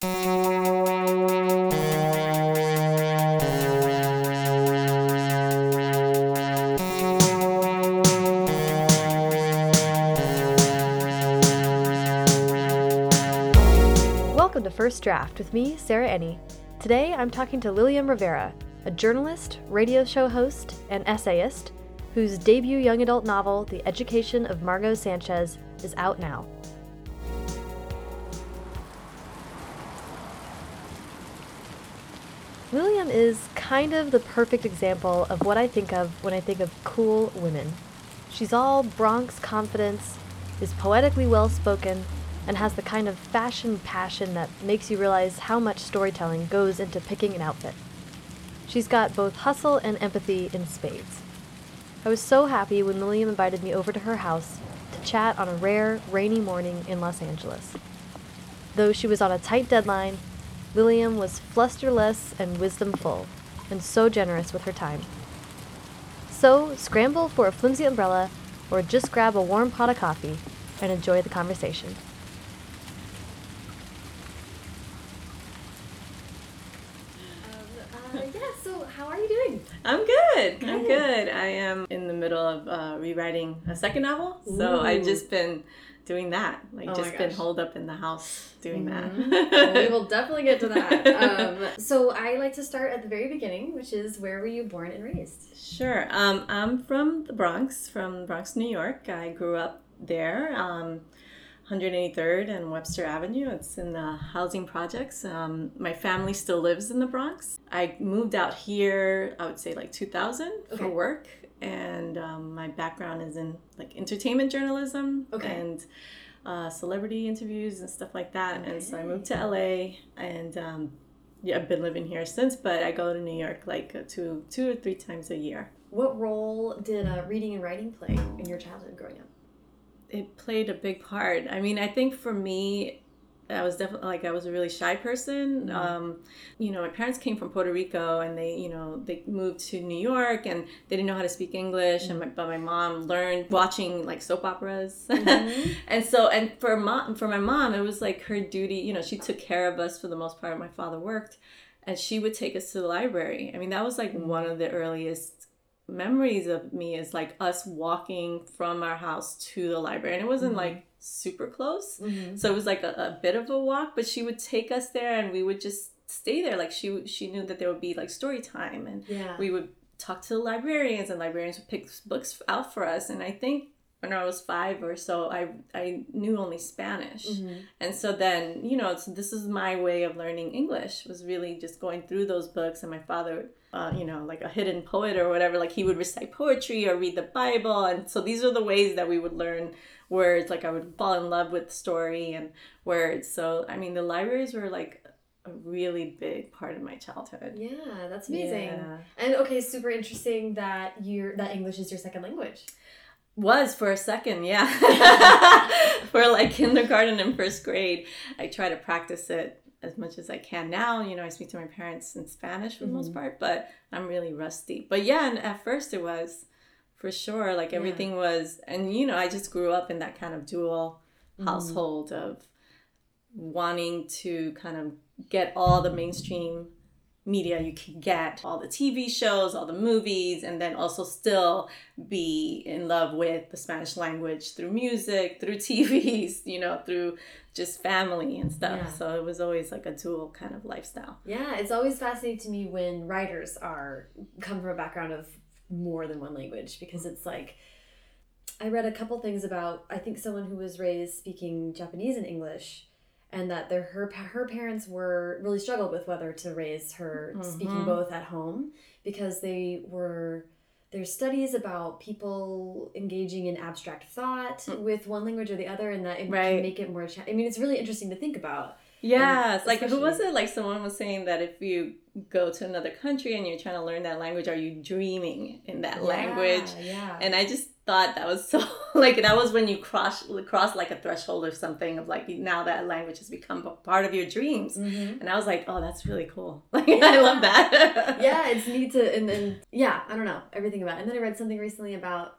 Welcome to First Draft with me, Sarah Enni. Today I'm talking to Lilliam Rivera, a journalist, radio show host, and essayist whose debut young adult novel, The Education of Margot Sanchez, is out now. Is kind of the perfect example of what I think of when I think of cool women. She's all Bronx confidence, is poetically well spoken, and has the kind of fashion passion that makes you realize how much storytelling goes into picking an outfit. She's got both hustle and empathy in spades. I was so happy when Lilliam invited me over to her house to chat on a rare, rainy morning in Los Angeles. Though she was on a tight deadline, Lilliam was flusterless and wisdomful, and so generous with her time. So, scramble for a flimsy umbrella, or just grab a warm pot of coffee and enjoy the conversation. Uh, yeah, so how are you doing? I'm good. I'm Good. good. I am in the middle of uh, rewriting a second novel, so I've just been doing that. Like Oh just been holed up in the house doing Mhm. that. We will definitely get to that. Um, so I like to start at the very beginning, which is where were you born and raised? Sure. Um, I'm from the Bronx, from Bronx, New York. I grew up there, um, 183rd and Webster Avenue. It's in the housing projects. Um, my family still lives in the Bronx. I moved out here, I would say like 2000 Okay. for work. And um, my background is in like entertainment journalism Okay. and uh, celebrity interviews and stuff like that. And so I moved to LA and um, yeah, I've been living here since, but I go to New York like uh, two, two or three times a year. What role did uh, reading and writing play in your childhood growing up? It played a big part. I mean, I think for me, I was definitely like I was a really shy person. Mhm. Um, you know, my parents came from Puerto Rico, and they, you know, they moved to New York, and they didn't know how to speak English. And my, but my mom learned watching like soap operas, Mhm. and so and for mom for my mom, it was like her duty. You know, she took care of us for the most part. My father worked, and she would take us to the library. I mean, that was like one of the earliest memories of me is like us walking from our house to the library and it wasn't Mhm. like super close Mm-hmm. so it was like a, a bit of a walk but she would take us there and we would just stay there like she she knew that there would be like story time and Yeah. we would talk to the librarians and librarians would pick books out for us and i think when i was five or so i i knew only spanish Mhm. and so then, you know, it's, this is my way of learning English was really just going through those books. And my father, uh, you know, like a hidden poet or whatever, like he would recite poetry or read the Bible. And so these are the ways that we would learn words. Like I would fall in love with story and words. So, I mean, the libraries were like a really big part of my childhood. Yeah, that's amazing. Yeah. And okay, super interesting that you're that English is your second language. Was for a second, yeah. for like kindergarten and first grade. I try to practice it as much as I can now. You know, I speak to my parents in Spanish for the most Mhm. part, but I'm really rusty. But yeah, and at first it was for sure. Like Yeah. everything was, and you know, I just grew up in that kind of dual Mhm. household of wanting to kind of get all the mainstream media you can get all the TV shows, all the movies, and then also still be in love with the Spanish language through music, through TVs, you know, through just family and stuff. Yeah. So it was always like a dual kind of lifestyle. Yeah, it's always fascinating to me when writers are come from a background of more than one language because it's like I read a couple things about I think someone who was raised speaking Japanese and English and that their her her parents were really struggled with whether to raise her speaking Mhm. both at home because they were there's studies about people engaging in abstract thought with one language or the other and that it can make it more cha- I mean it's really interesting to think about Yeah, it's like who was it? Like someone was saying that if you go to another country and you're trying to learn that language, are you dreaming in that language? Yeah, yeah. And I just thought that was so like that was when you cross cross like a threshold or something of like now that language has become a part of your dreams. Mhm. And I was like, oh, that's really cool. Like I love that. yeah, it's neat to and then yeah, I don't know everything about. It. And then I read something recently about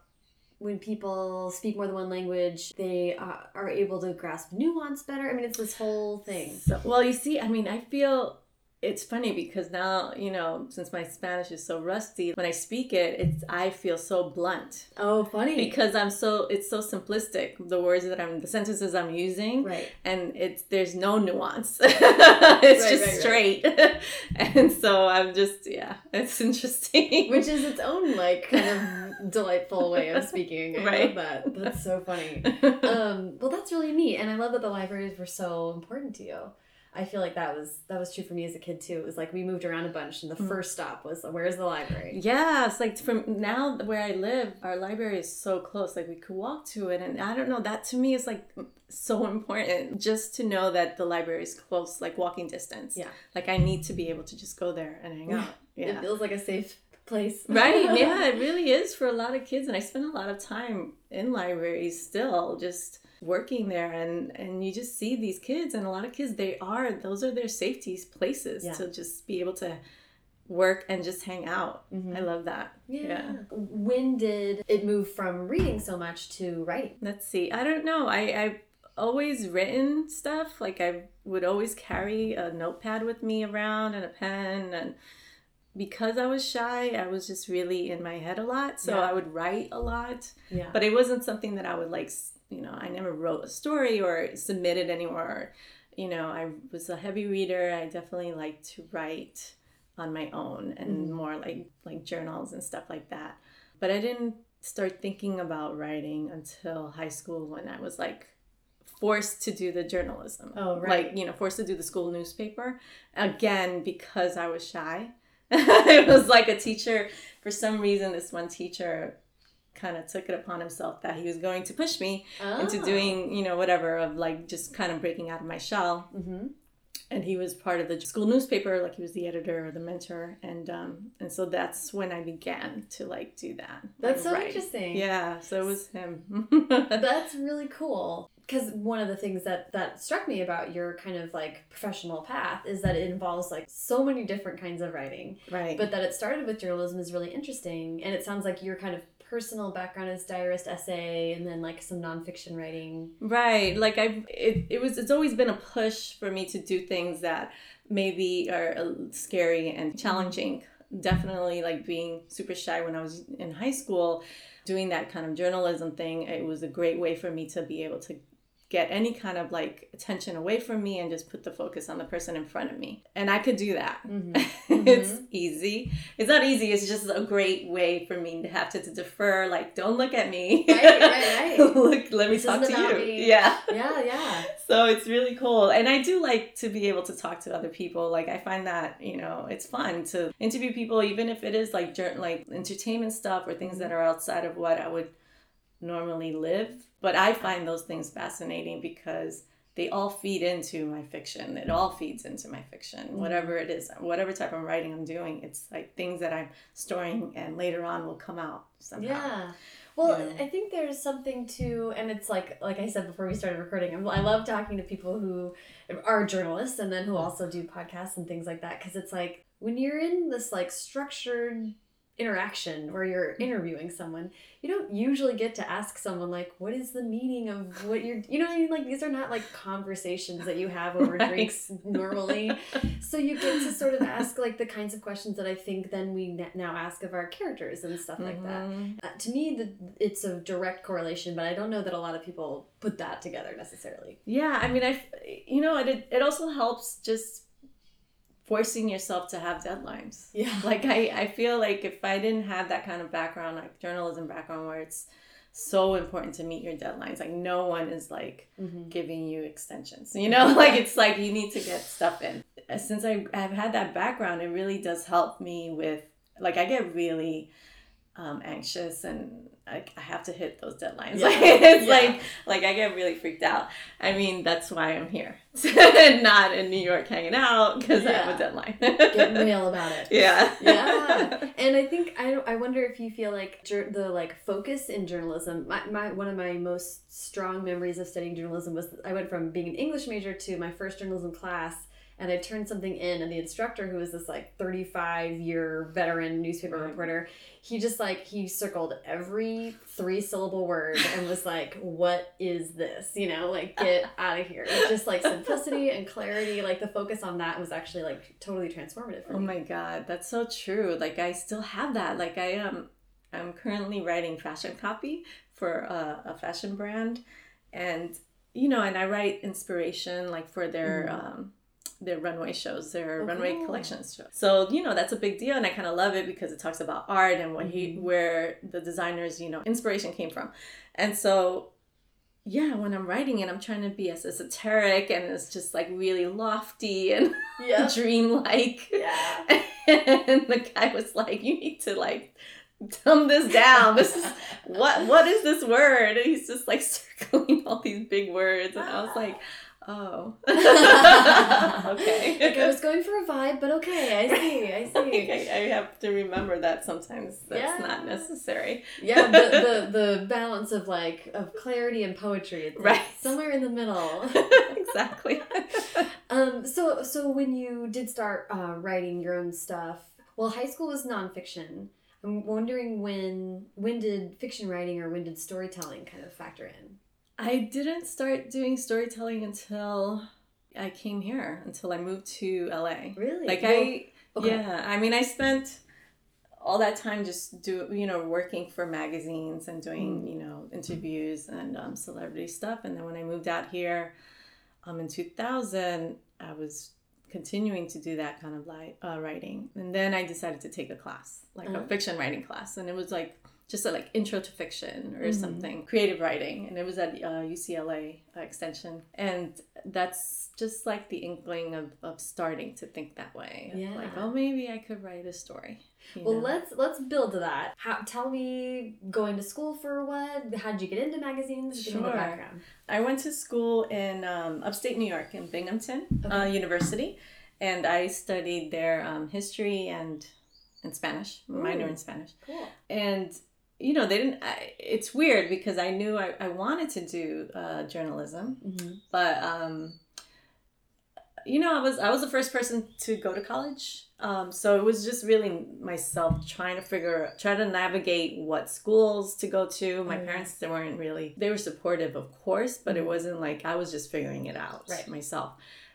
when people speak more than one language, they uh, are able to grasp nuance better. I mean, it's this whole thing. So, well, you see, I mean, I feel it's funny because now you know since my spanish is so rusty when i speak it it's i feel so blunt Oh, funny. because i'm so it's so simplistic the words that i'm the sentences i'm using right. and it's there's no nuance it's Right, just right, right. straight and so i'm just yeah it's interesting Which is its own like kind of delightful way of speaking. I Right. love that. That's so funny. Um, well, that's really neat, and I love that the libraries were so important to you. I feel like that was that was true for me as a kid too. It was like we moved around a bunch, and the Mm. first stop was where's the library? Yeah, it's like from now where I live, our library is so close. Like we could walk to it, and I don't know. That to me is like so important, just to know that the library is close, like walking distance. Yeah. Like I need to be able to just go there and hang out. Yeah, it feels like a safe place. right. Yeah, it really is for a lot of kids, and I spend a lot of time in libraries still, just working there and and you just see these kids and a lot of kids they are those are their safety places Yeah. to just be able to work and just hang out Mhm. i love that Yeah. When did it move from reading so much to writing? Let's see. I don't know. I I've always written stuff. Like I would always carry a notepad with me around and a pen and because I was shy, I was just really in my head a lot. So Yeah. I would write a lot, Yeah. but it wasn't something that I would like, you know, I never wrote a story or submitted anywhere. You know, I was a heavy reader. I definitely like to write on my own and Mhm. more like like journals and stuff like that. But I didn't start thinking about writing until high school when I was like forced to do the journalism. Oh, right. Like, you know, forced to do the school newspaper. Again, because I was shy. it was like a teacher, for some reason, this one teacher kind of took it upon himself that he was going to push me Oh. into doing, you know, whatever, of like just kind of breaking out of my shell hmm and he was part of the school newspaper like he was the editor or the mentor and um and so that's when i began to like do that That's so Right. interesting. yeah so it was him That's really cool. Because one of the things that that struck me about your kind of like professional path is that it involves like so many different kinds of writing, right but that it started with journalism is really interesting. And it sounds like you're kind of personal background is diarist essay, and then like some nonfiction writing. right like I've it, it was it's always been a push for me to do things that maybe are scary and challenging definitely like being super shy when i was in high school doing that kind of journalism thing it was a great way for me to be able to get any kind of like attention away from me and just put the focus on the person in front of me. And i could do that. Mm-hmm. it's easy. It's not easy. It's just a great way for me to have to, to defer like don't look at me. Right, right, right. look let me This talk to you. me. yeah. Yeah, yeah. so it's really cool. And i do like to be able to talk to other people. Like i find that you know it's fun to interview people even if it is like like entertainment stuff or things that are outside of what i would normally live but i find those things fascinating because they all feed into my fiction it all feeds into my fiction mm-hmm. whatever it is whatever type of writing i'm doing it's like things that i'm storing and later on will come out somehow Yeah. Well, Yeah. I think there's something to, and it's like, like I said before we started recording, I love talking to people who are journalists and then who mm-hmm. also do podcasts and things like that. Cause it's like when you're in this like structured interaction where you're interviewing someone, you don't usually get to ask someone like, what is the meaning of what you're, you know what I mean? Like these are not like conversations that you have over Right. drinks normally. So you get to sort of ask like the kinds of questions that I think then we now ask of our characters and stuff like that. Mhm. Uh, to me, the, it's a direct correlation, but I don't know that a lot of people put that together necessarily. Yeah, I mean, I, you know, it it also helps just forcing yourself to have deadlines. Yeah. Like I, I feel like if I didn't have that kind of background, like journalism background, where it's so important to meet your deadlines, like no one is like Mm-hmm. giving you extensions. You know, like it's like you need to get stuff in. Since I have had that background, it really does help me with like I get really um, anxious and I, I have to hit those deadlines. Yeah. Like it's Yeah. like like I get really freaked out. I mean, that's why I'm here, not in New York hanging out because I have a deadline. Get real about it. yeah. yeah and i think i, I wonder if you feel like jur- the like focus in journalism my, my one of my most strong memories of studying journalism was i went from being an english major to my first journalism class and I turned something in, and the instructor, who was this like 35 year veteran newspaper Right. reporter, he just like he circled every three syllable word and was like, "What is this?" You know, like get out of here. Just like simplicity and clarity, like the focus on that was actually like totally transformative for Oh me. my god, that's so true. Like I still have that. Like I am I'm currently writing fashion copy for a, a fashion brand and you know, and I write inspiration like for their um their runway shows, their Oh, runway collections shows. So, you know, that's a big deal and I kind of love it because it talks about art and what he Mhm. where the designers, you know, inspiration came from. And so yeah, when I'm writing it, I'm trying to be as esoteric and it's just like really lofty and Yeah. dreamlike. Yeah. And the guy was like, "You need to like dumb this down. This is what what is this word?" And he's just like circling all these big words, and I was like, "Oh, okay." Like I was going for a vibe, but okay, I see, I Like, see. I, I have to remember that sometimes that's Yeah. not necessary. Yeah, the, the the balance of like of clarity and poetry. It's like Right. somewhere in the middle. exactly. Um, so so when you did start uh, writing your own stuff, well, high school was nonfiction. I'm wondering when when did fiction writing or when did storytelling kind of factor in? I didn't start doing storytelling until I came here, until I moved to LA. Really? Like Well, I okay. Yeah, I mean, I spent all that time just do you know working for magazines and doing Mm. you know interviews and um, celebrity stuff, and then when I moved out here, um, in two thousand, I was continuing to do that kind of like uh, writing, and then I decided to take a class, like Uh-huh. a fiction writing class, and it was like just a like intro to fiction or Mhm. something creative writing and it was at uh, ucla uh, extension and that's just like the inkling of, of starting to think that way Yeah. like oh maybe i could write a story Well, know? let's let's build to that. How, tell me, going to school for what? How did you get into magazines? Sure. background. i went to school in um, upstate new york in binghamton uh, university and i studied there um, history and and spanish minor Ooh. in spanish Cool. and you know they didn't I, it's weird because i knew i, I wanted to do uh, journalism Mm-hmm. but um you know i was i was the first person to go to college um so it was just really myself trying to figure try to navigate what schools to go to my yeah. parents they weren't really they were supportive of course but it Mhm. wasn't like i was just figuring it out Right. myself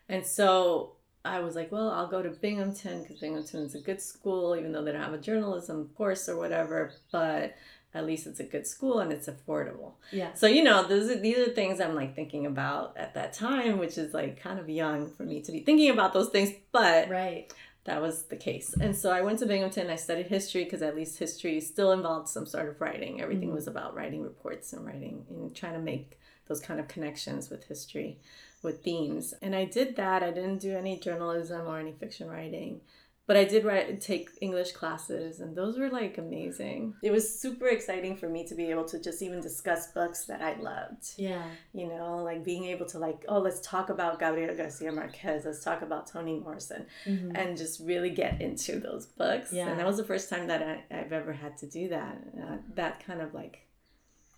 and so I was like, well, I'll go to Binghamton because Binghamton is a good school, even though they don't have a journalism course or whatever. But at least it's a good school and it's affordable. Yeah. So you know, those are, these are things I'm like thinking about at that time, which is like kind of young for me to be thinking about those things, but Right. that was the case. And so I went to Binghamton. I studied history because at least history still involved some sort of writing. Everything Mhm. was about writing reports and writing and trying to make those kind of connections with history, with themes. And I did that. I didn't do any journalism or any fiction writing. But I did write, take English classes, and those were like amazing. It was super exciting for me to be able to just even discuss books that I loved Yeah. you know, like being able to like, oh, let's talk about Gabriel Garcia Marquez, let's talk about Toni Morrison, Mhm. and just really get into those books. Yeah. And that was the first time that I, I've ever had to do that. Uh, that kind of like,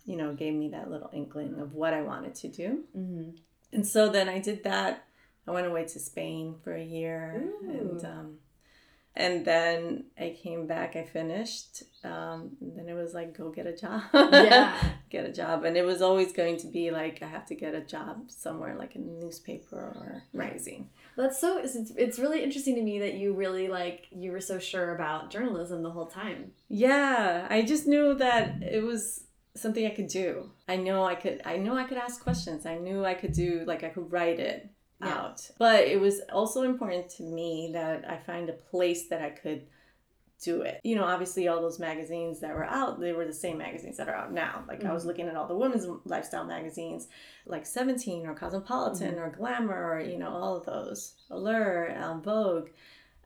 you know, gave me that little inkling of what I wanted to do. Mhm. And so then I did that. I went away to Spain for a year, and um, and then I came back. I finished. Um, then it was like, go get a job. Yeah. get a job, and it was always going to be like I have to get a job somewhere, like a newspaper or magazine. That's so. It's, it's really interesting to me that you really like you were so sure about journalism the whole time. Yeah, I just knew that it was something I could do. I know I could. I know I could ask questions. I knew I could do like I could write it Yeah. out. But it was also important to me that I find a place that I could do it. You know, obviously all those magazines that were out, they were the same magazines that are out now. Like I was looking at all the women's lifestyle magazines, like 17 or Cosmopolitan or Glamour or, you know, all of those. Allure, um, Vogue.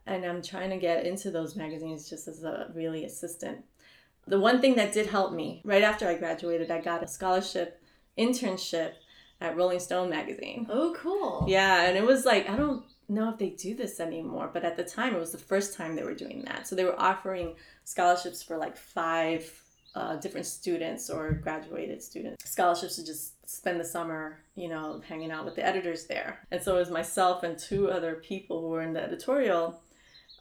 And I'm trying to get into those magazines just as a really assistant. The one thing that did help me, right after I graduated, I got a scholarship internship at Rolling Stone magazine. Oh, cool. Yeah, and it was like I don't know if they do this anymore, but at the time it was the first time they were doing that. So they were offering scholarships for like five uh, different students or graduated students scholarships to just spend the summer, you know, hanging out with the editors there. And so it was myself and two other people who were in the editorial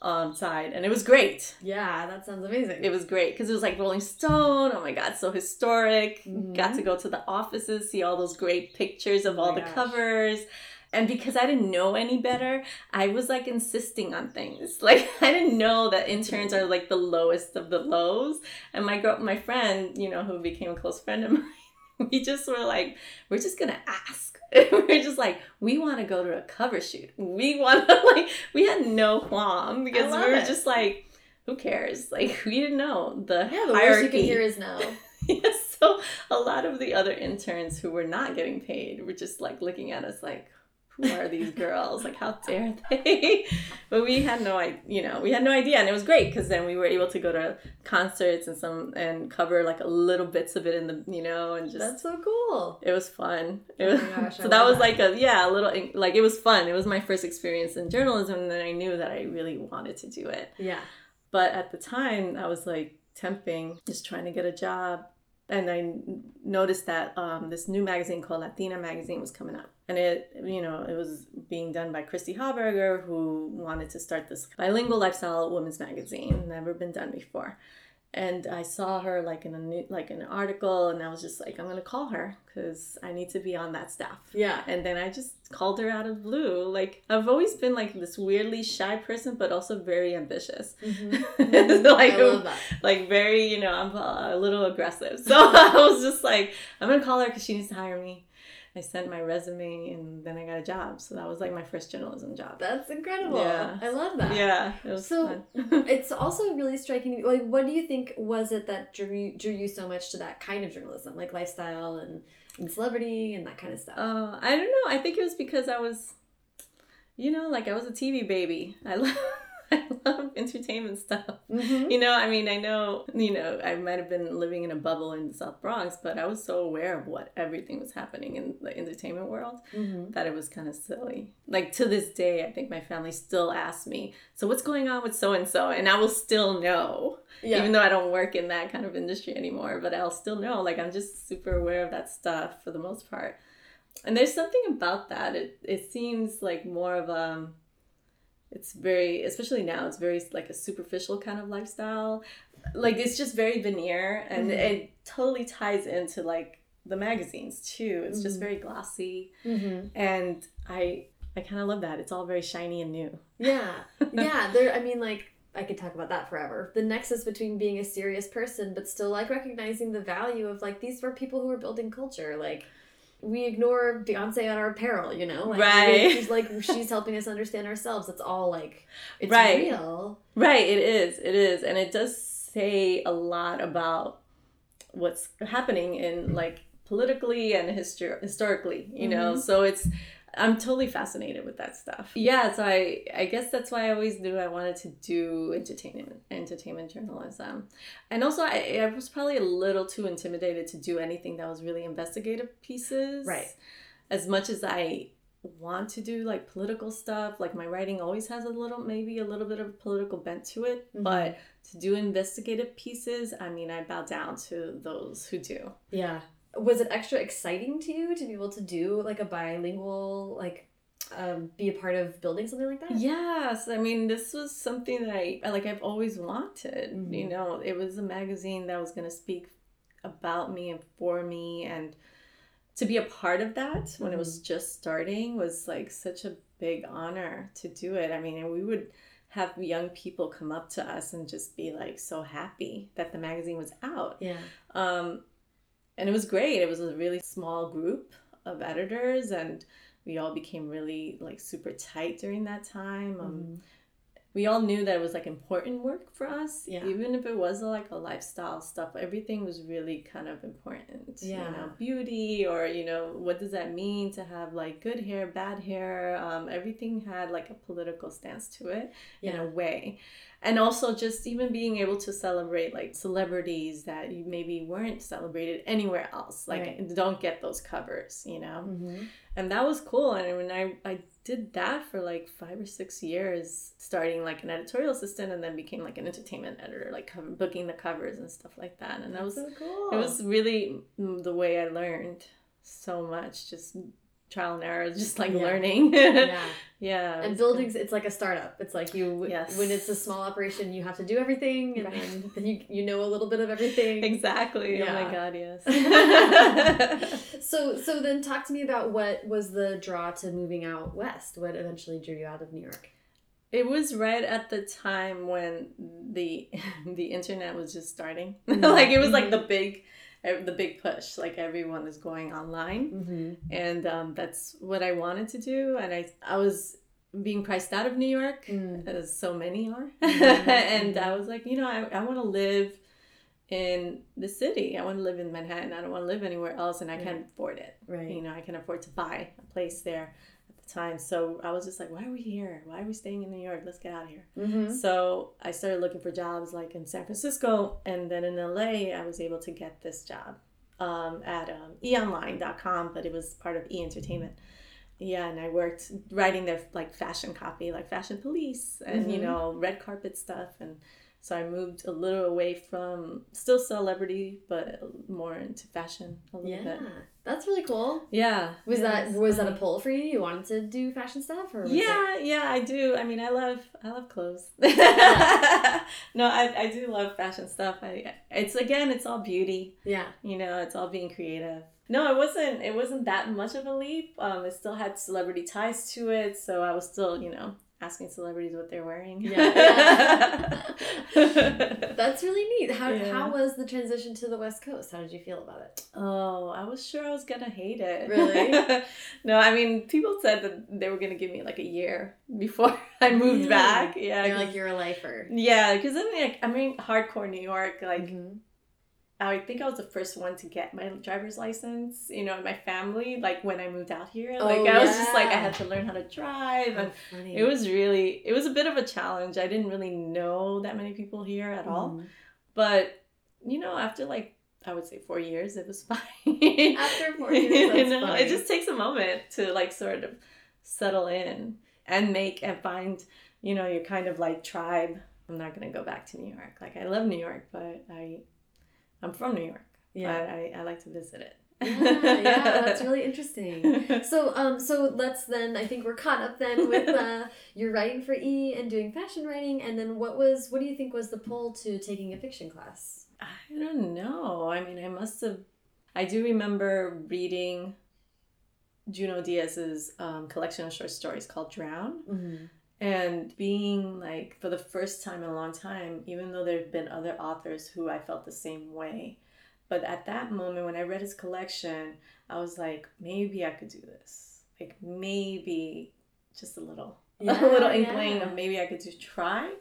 um, side, and it was great. Yeah, that sounds amazing. It was great because it was like Rolling Stone. Oh my God, so historic. Mhm. Got to go to the offices, see all those great pictures of Oh all the gosh. covers. And because I didn't know any better, I was like insisting on things. Like I didn't know that interns are like the lowest of the lows. And my girl, my friend, you know, who became a close friend of mine, we just were like, we're just gonna ask. we're just like, we want to go to a cover shoot. We want to like, we had no qualm because we were it. just like, who cares? Like we didn't know the yeah, the hierarchy. worst you can hear is no. Yes, so a lot of the other interns who were not getting paid were just like looking at us like, who are these girls? Like, how dare they? but we had no idea, you know, we had no idea. And it was great because then we were able to go to concerts and some and cover like a little bits of it in the, you know, and just. That's so cool. it was fun. Oh it Oh was, my gosh, so that was that. like a yeah, a little like it was fun. It was my first experience in journalism, and then I knew that I really wanted to do it. Yeah. But at the time, I was like temping, just trying to get a job. And I noticed that um, this new magazine called Latina Magazine was coming up. And it, you know, it was being done by Christy Haubegger, who wanted to start this bilingual lifestyle women's magazine, never been done before. And I saw her like in a new, like an article, and I was just like, I'm gonna call her because I need to be on that staff. Yeah. And then I just called her out of blue. Like I've always been like this weirdly shy person, but also very ambitious. Mhm. like, love that. like very, you know, I'm a little aggressive. So I was just like, I'm gonna call her because she needs to hire me. I sent my resume and then I got a job. So that was like my first journalism job. That's incredible. Yeah. I love that. Yeah, it was So. It's also really striking. Like, what do you think was it that drew you, drew you so much to that kind of journalism, like lifestyle and, and celebrity and that kind of stuff? Uh, I don't know. I think it was because I was, you know, like I was a TV baby. I love, I love entertainment stuff. mm-hmm. You know, I mean, I know, you know, I might have been living in a bubble in the South Bronx, but I was so aware of what everything was happening in the entertainment world Mm-hmm. that it was kind of silly. Like to this day, I think my family still asks me, "So what's going on with so and so?" And I will still know, Yeah. even though I don't work in that kind of industry anymore. But I'll still know. Like I'm just super aware of that stuff for the most part. And there's something about that. It it seems like more of a it's very especially now it's very like a superficial kind of lifestyle like it's just very veneer and Mhm. it totally ties into like the magazines too it's just Mhm. very glossy mm-hmm. and i i kind of love that it's all very shiny and new Yeah. Yeah. There. I mean, like. I could talk about that forever. The nexus between being a serious person, but still like recognizing the value of like these were people who were building culture. Like we ignore Beyonce on our apparel, you know, like, Right. She's like she's helping us understand ourselves. It's all like it's Right. real. right it is it is and it does say a lot about what's happening in like politically and histor- historically you know Mhm. so it's i'm totally fascinated with that stuff yeah so i i guess that's why i always knew i wanted to do entertainment entertainment journalism and also i, I was probably a little too intimidated to do anything that was really investigative pieces Right. as much as i want to do like political stuff like my writing always has a little maybe a little bit of political bent to it Mhm. but to do investigative pieces i mean i bow down to those who do Yeah. Was it extra exciting to you to be able to do like a bilingual, like, um, be a part of building something like that? Yes, I mean this was something that I like I've always wanted. Mhm. You know, it was a magazine that was going to speak about me and for me and to be a part of that when it was just starting was like such a big honor to do it. I mean, and we would have young people come up to us and just be like so happy that the magazine was out. Yeah. Um, and it was great. It was a really small group of editors, and we all became really like super tight during that time. Um, Mhm. We all knew that it was like important work for us, Yeah. even if it was like a lifestyle stuff. Everything was really kind of important. Yeah. You know, beauty or you know, what does that mean to have like good hair, bad hair? Um, everything had like a political stance to it in a way. And also just even being able to celebrate like celebrities that you maybe weren't celebrated anywhere else. Like Right. don't get those covers, you know? Mhm. And that was cool. And when I, I did that for like five or six years, starting like an editorial assistant and then became like an entertainment editor, like cover, booking the covers and stuff like that. And that was so cool. it was really mm, the way I learned so much, just trial and error, just like Yeah. learning. yeah. yeah. And buildings, it's like a startup. It's like you, Yes. when it's a small operation, you have to do everything, and Right. then, you you know a little bit of everything. Exactly. Oh my god, yes. so so then talk to me about what was the draw to moving out west. What eventually drew you out of New York? It was right at the time when the the internet was just starting. Mhm. like it was like the big the big push. Like everyone is going online. Mm-hmm. And um, that's what I wanted to do. And I I was being priced out of New York, Mm. as so many are. Mhm. and I was like, you know, I, I want to live in the city. I want to live in Manhattan. I don't want to live anywhere else. And I can't afford it. Right. You know, I can afford to buy a place there time. So I was just like, why are we here? Why are we staying in New York? Let's get out of here. Mm-hmm. So I started looking for jobs like in San Francisco. And then in LA, I was able to get this job um, at um, eonline.com, but it was part of e entertainment. Yeah, and I worked writing their like fashion copy, like fashion police and, you Mhm. know, red carpet stuff. And so I moved a little away from still celebrity, but more into fashion a little Yeah, bit. that's really cool. Yeah. Was yeah, that was that a pull for you? You wanted to do fashion stuff, or was it- Yeah, yeah, I do. I mean, I love, I love clothes. no, I, I do love fashion stuff. I, it's again, it's all beauty. yeah, You know, it's all being creative. No, it wasn't. It wasn't that much of a leap. Um, it still had celebrity ties to it, so I was still, you know, asking celebrities what they're wearing. Yeah, that's really neat. How Yeah. how was the transition to the West Coast? How did you feel about it? Oh, I was sure I was gonna hate it. Really? no, I mean, people said that they were gonna give me like a year before I moved Really? back. Yeah, You're 'cause- like you're a lifer. yeah, because I'm like I'm in hardcore New York. Like Mhm. I think I was the first one to get my driver's license. You know, in my family. Like when I moved out here, Oh, like I was just like I had to learn how to drive, and funny. it was really it was a bit of a challenge. I didn't really know that many people here at all, Mhm. but you know, after like I would say four years, it was fine. After four years, you know, funny. it just takes a moment to like sort of settle in and make and find, you know, your kind of like tribe. I'm not gonna go back to New York. Like I love New York, but I, I'm from New York. Yeah. but I, I like to visit it. yeah, yeah, that's really interesting. So, um, so let's then. I think we're caught up then with uh, you're writing for E and doing fashion writing, and then what was what do you think was the pull to taking a fiction class? I don't know. I mean, I must have. I do remember reading Junot Diaz's um, collection of short stories called Drown. Mm-hmm. And being like for the first time in a long time even though there have been other authors who i felt the same way but at that moment when i read his collection i was like maybe i could do this like maybe just a little a little inkling of maybe i could just try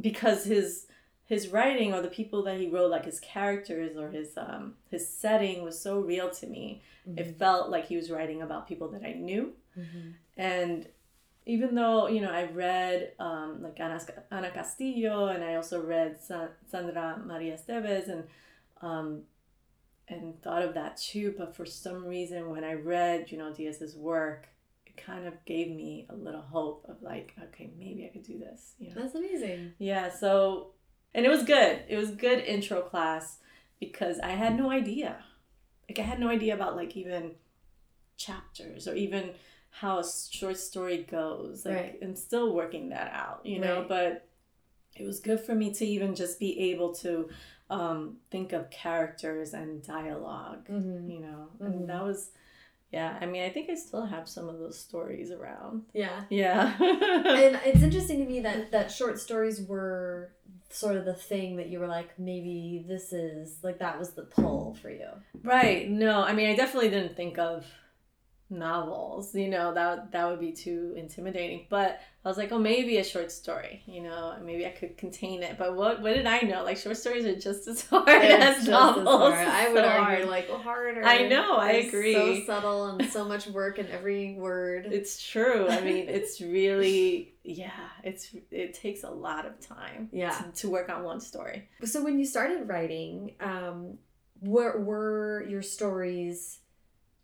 because his his writing or the people that he wrote like his characters or his um his setting was so real to me Mm-hmm. it felt like he was writing about people that i knew Mhm. and even though you know I read um, like Ana, Ana Castillo and I also read Sa- Sandra Maria Esteves and um, and thought of that too, but for some reason when I read Junot Diaz's work, it kind of gave me a little hope of like, okay, maybe I could do this. You know? That's amazing. Yeah. So and it was good. It was good intro class because I had no idea. Like I had no idea about like even chapters or even how a short story goes. Like Right. I'm still working that out, you know, Right. but it was good for me to even just be able to um, think of characters and dialog Mm-hmm. you know. Mhm. And that was yeah, I mean I think I still have some of those stories around. Yeah. Yeah. and it's interesting to me that that short stories were sort of the thing that you were like maybe this is like that was the pull for you Right. No, I mean, I definitely didn't think of novels. You know, that that would be too intimidating. But I was like, oh, maybe a short story. You know, maybe I could contain it. But what what did I know? Like short stories are just as hard It's as just as novels. hard. I would so argue hard. like harder. I know, I It's agree. So subtle and so much work in every word. It's true. I mean, it's really yeah. It's it takes a lot of time. Yeah. To, to work on one story. So when you started writing, um, were were your stories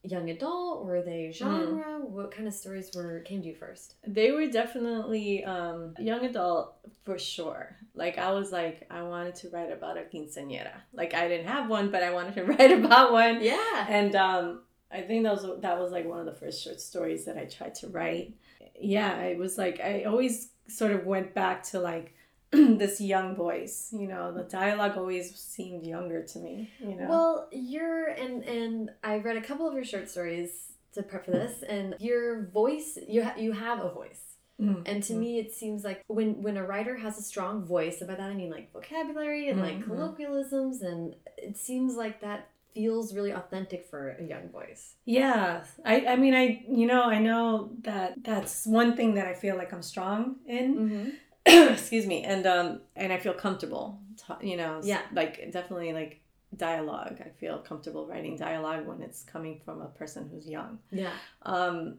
young adult? Were they genre? What kind of stories were came to you first? They were definitely um, young adult for sure. Like I was like, I wanted to write about a quinceañera. Like I didn't have one, but I wanted to write about one. Yeah. And um, I think that was that was like one of the first short stories that I tried to write. Yeah, it was like I always sort of went back to like this young voice. You know, the dialogue always seemed younger to me. You know. Well, you're and and I read a couple of your short stories to prep for this, and your voice you ha- you have a voice. Mm. And to me, it seems like when when a writer has a strong voice, and by that I mean like vocabulary and like Mhm. colloquialisms, and it seems like that feels really authentic for a young voice. Yeah, I, I mean, I, you know, I know that that's one thing that I feel like I'm strong in. Mm-hmm. Excuse me, and um, and I feel comfortable. ta- You know, Yeah. like definitely like dialogue. I feel comfortable writing dialogue when it's coming from a person who's young. Yeah. Um,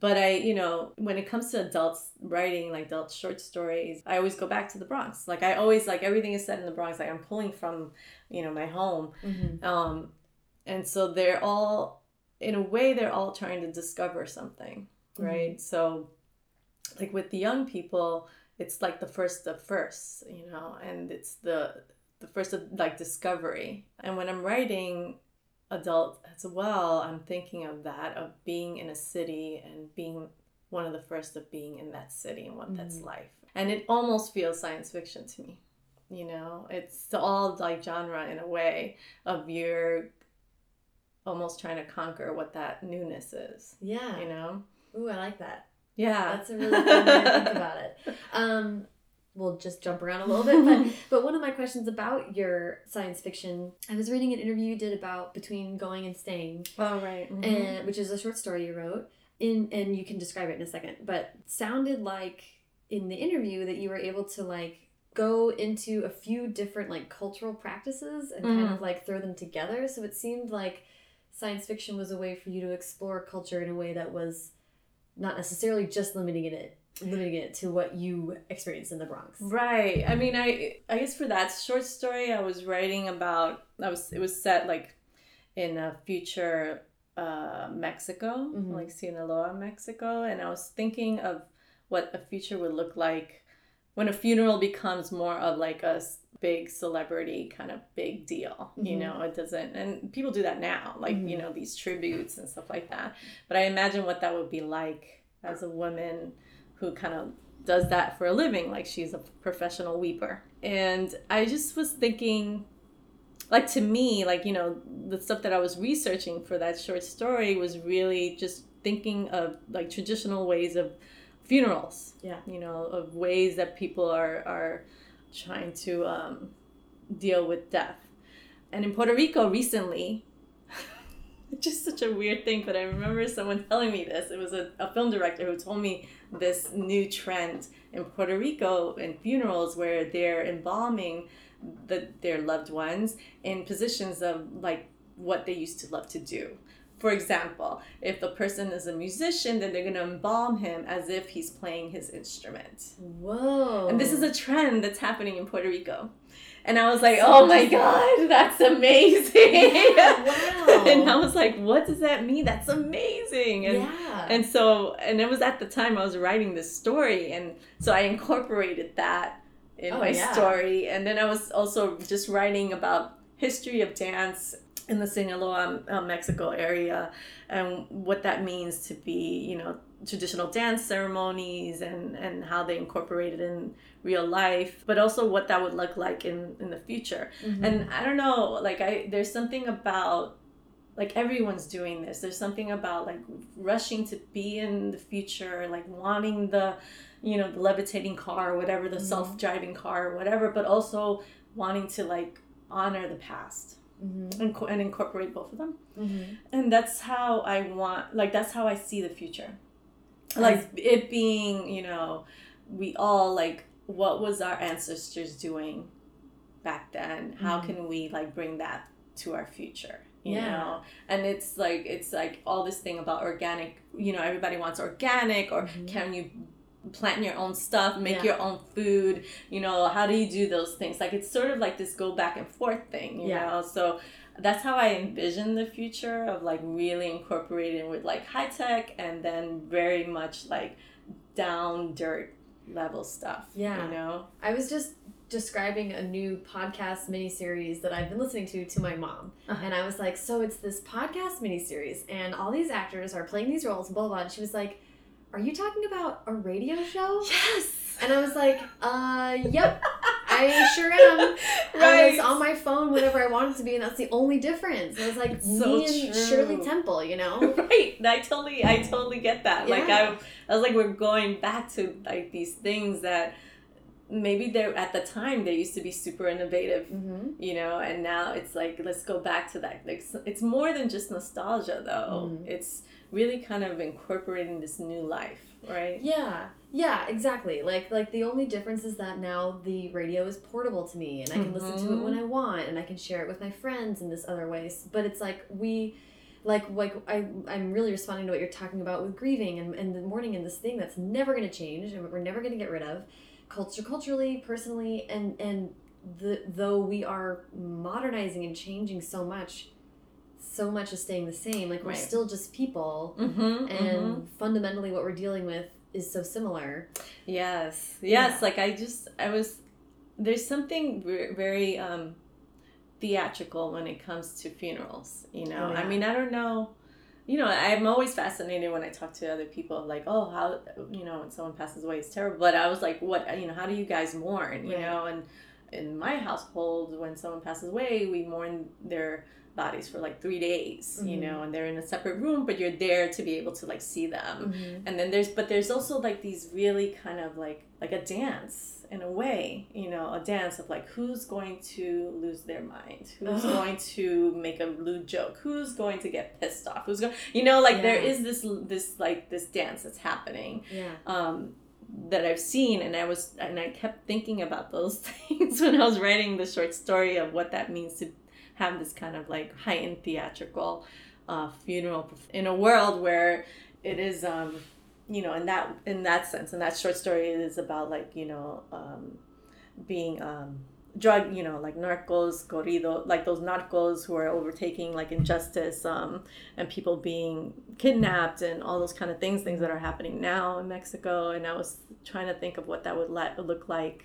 but I, you know, when it comes to adults writing like adult short stories, I always go back to the Bronx. Like I always like everything is set in the Bronx. Like I'm pulling from, you know, my home. Mm-hmm. Um, and so they're all, in a way, they're all trying to discover something, right? So, like with the young people, it's like the first of first, you know, and it's the the first of like discovery. And when I'm writing adult as well, I'm thinking of that of being in a city and being one of the first of being in that city and what that's Mhm. like. And it almost feels science fiction to me. You know, it's all like genre in a way of you're almost trying to conquer what that newness is. Yeah. You know? Ooh, I like that. Yeah. That's a really fun way to think about it. Um, we'll just jump around a little bit, but but one of my questions about your science fiction, I was reading an interview you did about between going and staying, Oh right. Mhm. and which is a short story you wrote. In and you can describe it in a second, but sounded like in the interview that you were able to like go into a few different like cultural practices and kind Mhm. of like throw them together. So it seemed like science fiction was a way for you to explore culture in a way that was not necessarily just limiting it limiting it to what you experienced in the Bronx. Right. I mean, I I guess for that short story, I was writing about. I was it was set like in a future uh, Mexico, Mhm. like Sinaloa, Mexico, and I was thinking of what a future would look like when a funeral becomes more of like a big celebrity kind of big deal. You Mhm. know, it doesn't, and people do that now, like you Mhm. know these tributes and stuff like that. But I imagine what that would be like as a woman who kind of does that for a living like she's a professional weeper and i just was thinking like to me like you know the stuff that i was researching for that short story was really just thinking of like traditional ways of funerals Yeah. you know of ways that people are are trying to um, deal with death. And in puerto rico recently just such a weird thing but i remember someone telling me this. It was a, a film director who told me this new trend in puerto rico in funerals where they're embalming the, their loved ones in positions of like what they used to love to do for example if the person is a musician then they're going to embalm him as if he's playing his instrument Whoa. and this is a trend that's happening in puerto rico and i was like oh my god that's amazing Yeah, wow. and i was like what does that mean that's amazing and yeah. and so and it was at the time i was writing this story and so i incorporated that in Oh, my yeah. story and then i was also just writing about history of dance in the sinaloa uh, mexico area and what that means to be you know traditional dance ceremonies and and how they incorporate it in real life but also what that would look like in in the future Mhm. and i don't know like i there's something about like everyone's doing this there's something about like rushing to be in the future like wanting the you know the levitating car or whatever the Mhm. self-driving car or whatever but also wanting to like honor the past Mhm. and, co- and incorporate both of them Mhm. and that's how i want like that's how i see the future like it being you know we all like what was our ancestors doing back then how Mhm. can we like bring that to our future you Yeah. know and it's like it's like all this thing about organic you know everybody wants organic or Mhm. can you plant your own stuff make Yeah. your own food you know how do you do those things like it's sort of like this go back and forth thing you Yeah. know so that's how I envision the future of like really incorporating with like high tech and then very much like down dirt level stuff. Yeah. You know? I was just describing a new podcast miniseries that I've been listening to to my mom. Uh-huh. And I was like, so it's this podcast miniseries, and all these actors are playing these roles, blah, blah. And she was like, are you talking about a radio show? Yes. And I was like, uh, yep, I sure am. Right. I was on my phone whenever I wanted to be, and that's the only difference. It was like It's so and true. Shirley Temple, you know? right i totally i totally get that like I, I was like we're going back to like these things that maybe they're at the time they used to be super innovative Mm-hmm. you know and now it's like let's go back to that like it's more than just nostalgia though Mhm. it's really kind of incorporating this new life right Yeah, yeah, exactly. Like like the only difference is that now the radio is portable to me and I can listen to it when mm-hmm. I want and I can share it with my friends in this other ways. But it's like we like like I I'm really responding to what you're talking about with grieving and, and the mourning and this thing that's never gonna change and we're never gonna get rid of. Culture culturally, personally, and and the though we are modernizing and changing so much, so much is staying the same. Like we're Right. still just people mm-hmm, and fundamentally what we're dealing with is so similar yes yes Yeah. like i just i was there's something ve- very um theatrical when it comes to funerals you know Oh, yeah. i mean i don't know you know i'm always fascinated when i talk to other people like oh how you know when someone passes away it's terrible but i was like what you know how do you guys mourn you Right. know and in my household when someone passes away we mourn their bodies for like three days you Mhm. know and they're in a separate room but you're there to be able to like see them. And then there's but there's also like these really kind of like like a dance in a way you know a dance of like who's going to lose their mind who's going to make a lewd joke? Who's going to get pissed off? Who's going you know like there Yeah. is this this like this dance that's happening yeah. um that I've seen and I was and I kept thinking about those things when I was writing the short story of what that means to have this kind of like heightened theatrical uh, funeral in a world where it is um you know in that in that sense and that short story is about like you know um being um drug you know like narcos corrido like those narcos who are overtaking like injustice um and people being kidnapped and all those kind of things things that are happening now in mexico. And i was trying to think of what that would let, look like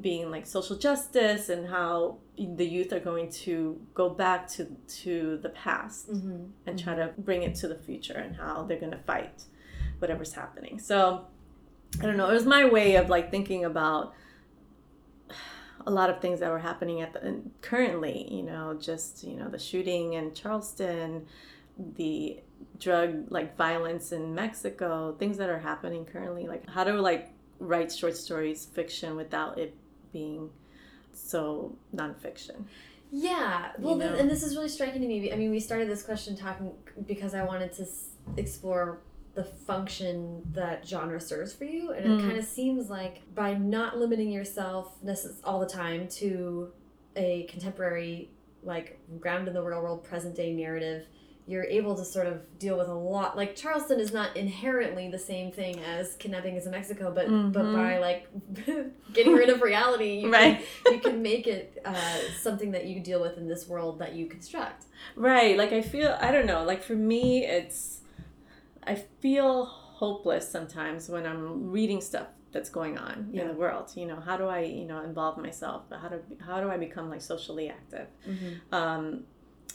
being like social justice and how the youth are going to go back to to the past mm-hmm. and try to bring it to the future and how they're going to fight whatever's happening. So i don't know. It was my way of like thinking about a lot of things that were happening at the currently you know just you know the shooting in charleston the drug like violence in mexico things that are happening currently like how do like write short stories fiction without it being so nonfiction yeah well You th- know? and this is really striking to me i mean we started this question talking because i wanted to s- explore the function that genre serves for you and it Mm. kind of seems like by not limiting yourself necess- all the time to a contemporary like ground in the real world present day narrative you're able to sort of deal with a lot like charleston is not inherently the same thing as kidnapping is in mexico but but Mhm. by like getting rid of reality you right can, you can make it uh, something that you deal with in this world that you construct Right. Like I feel I don't know, like for me it's I feel hopeless sometimes when I'm reading stuff that's going on Yeah. in the world. You know, how do I, you know, involve myself? How do how do I become like socially active? Um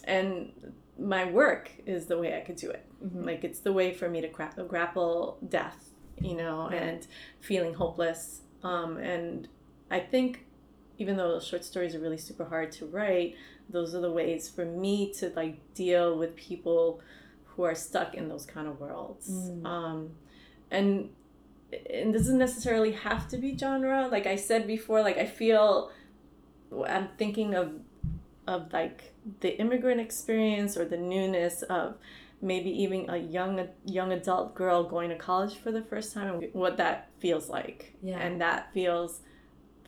and my work is the way I could do it. Mhm. Like it's the way for me to gra- grapple death, you know, Right. and feeling hopeless. Um, and I think even though short stories are really super hard to write, those are the ways for me to like deal with people who are stuck in those kind of worlds. Mm. Um, and it doesn't necessarily have to be genre. Like I said before, like I feel I'm thinking of of like the immigrant experience or the newness of maybe even a young young adult girl going to college for the first time and what that feels like. Yeah. And that feels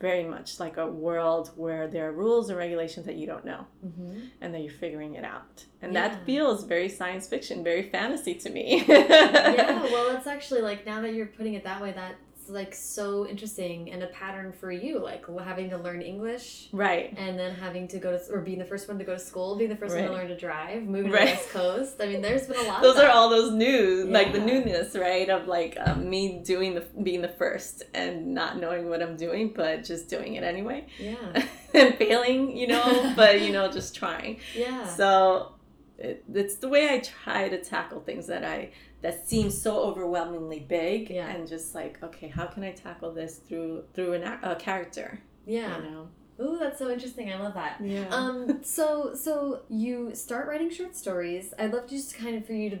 very much like a world where there are rules and regulations that you don't know Mm-hmm. and that you're figuring it out. And Yeah. that feels very science fiction, very fantasy to me. yeah well it's actually like now that you're putting it that way that like so interesting and a pattern for you, like having to learn English right and then having to go to or being the first one to go to school, being the first one to learn to drive, moving Right. to the West Coast. I mean, there's been a lot. those are all those new like the newness right of like um, me doing the being the first and not knowing what i'm doing but just doing it anyway Yeah, and failing you know but you know just trying yeah. so it, it's the way i try to tackle things that i that seem so overwhelmingly big Yeah. and just like okay how can i tackle this through through an, a character yeah. you know Ooh, that's so interesting. I love that. yeah Um, so so you start writing short stories. I'd love just kind of for you to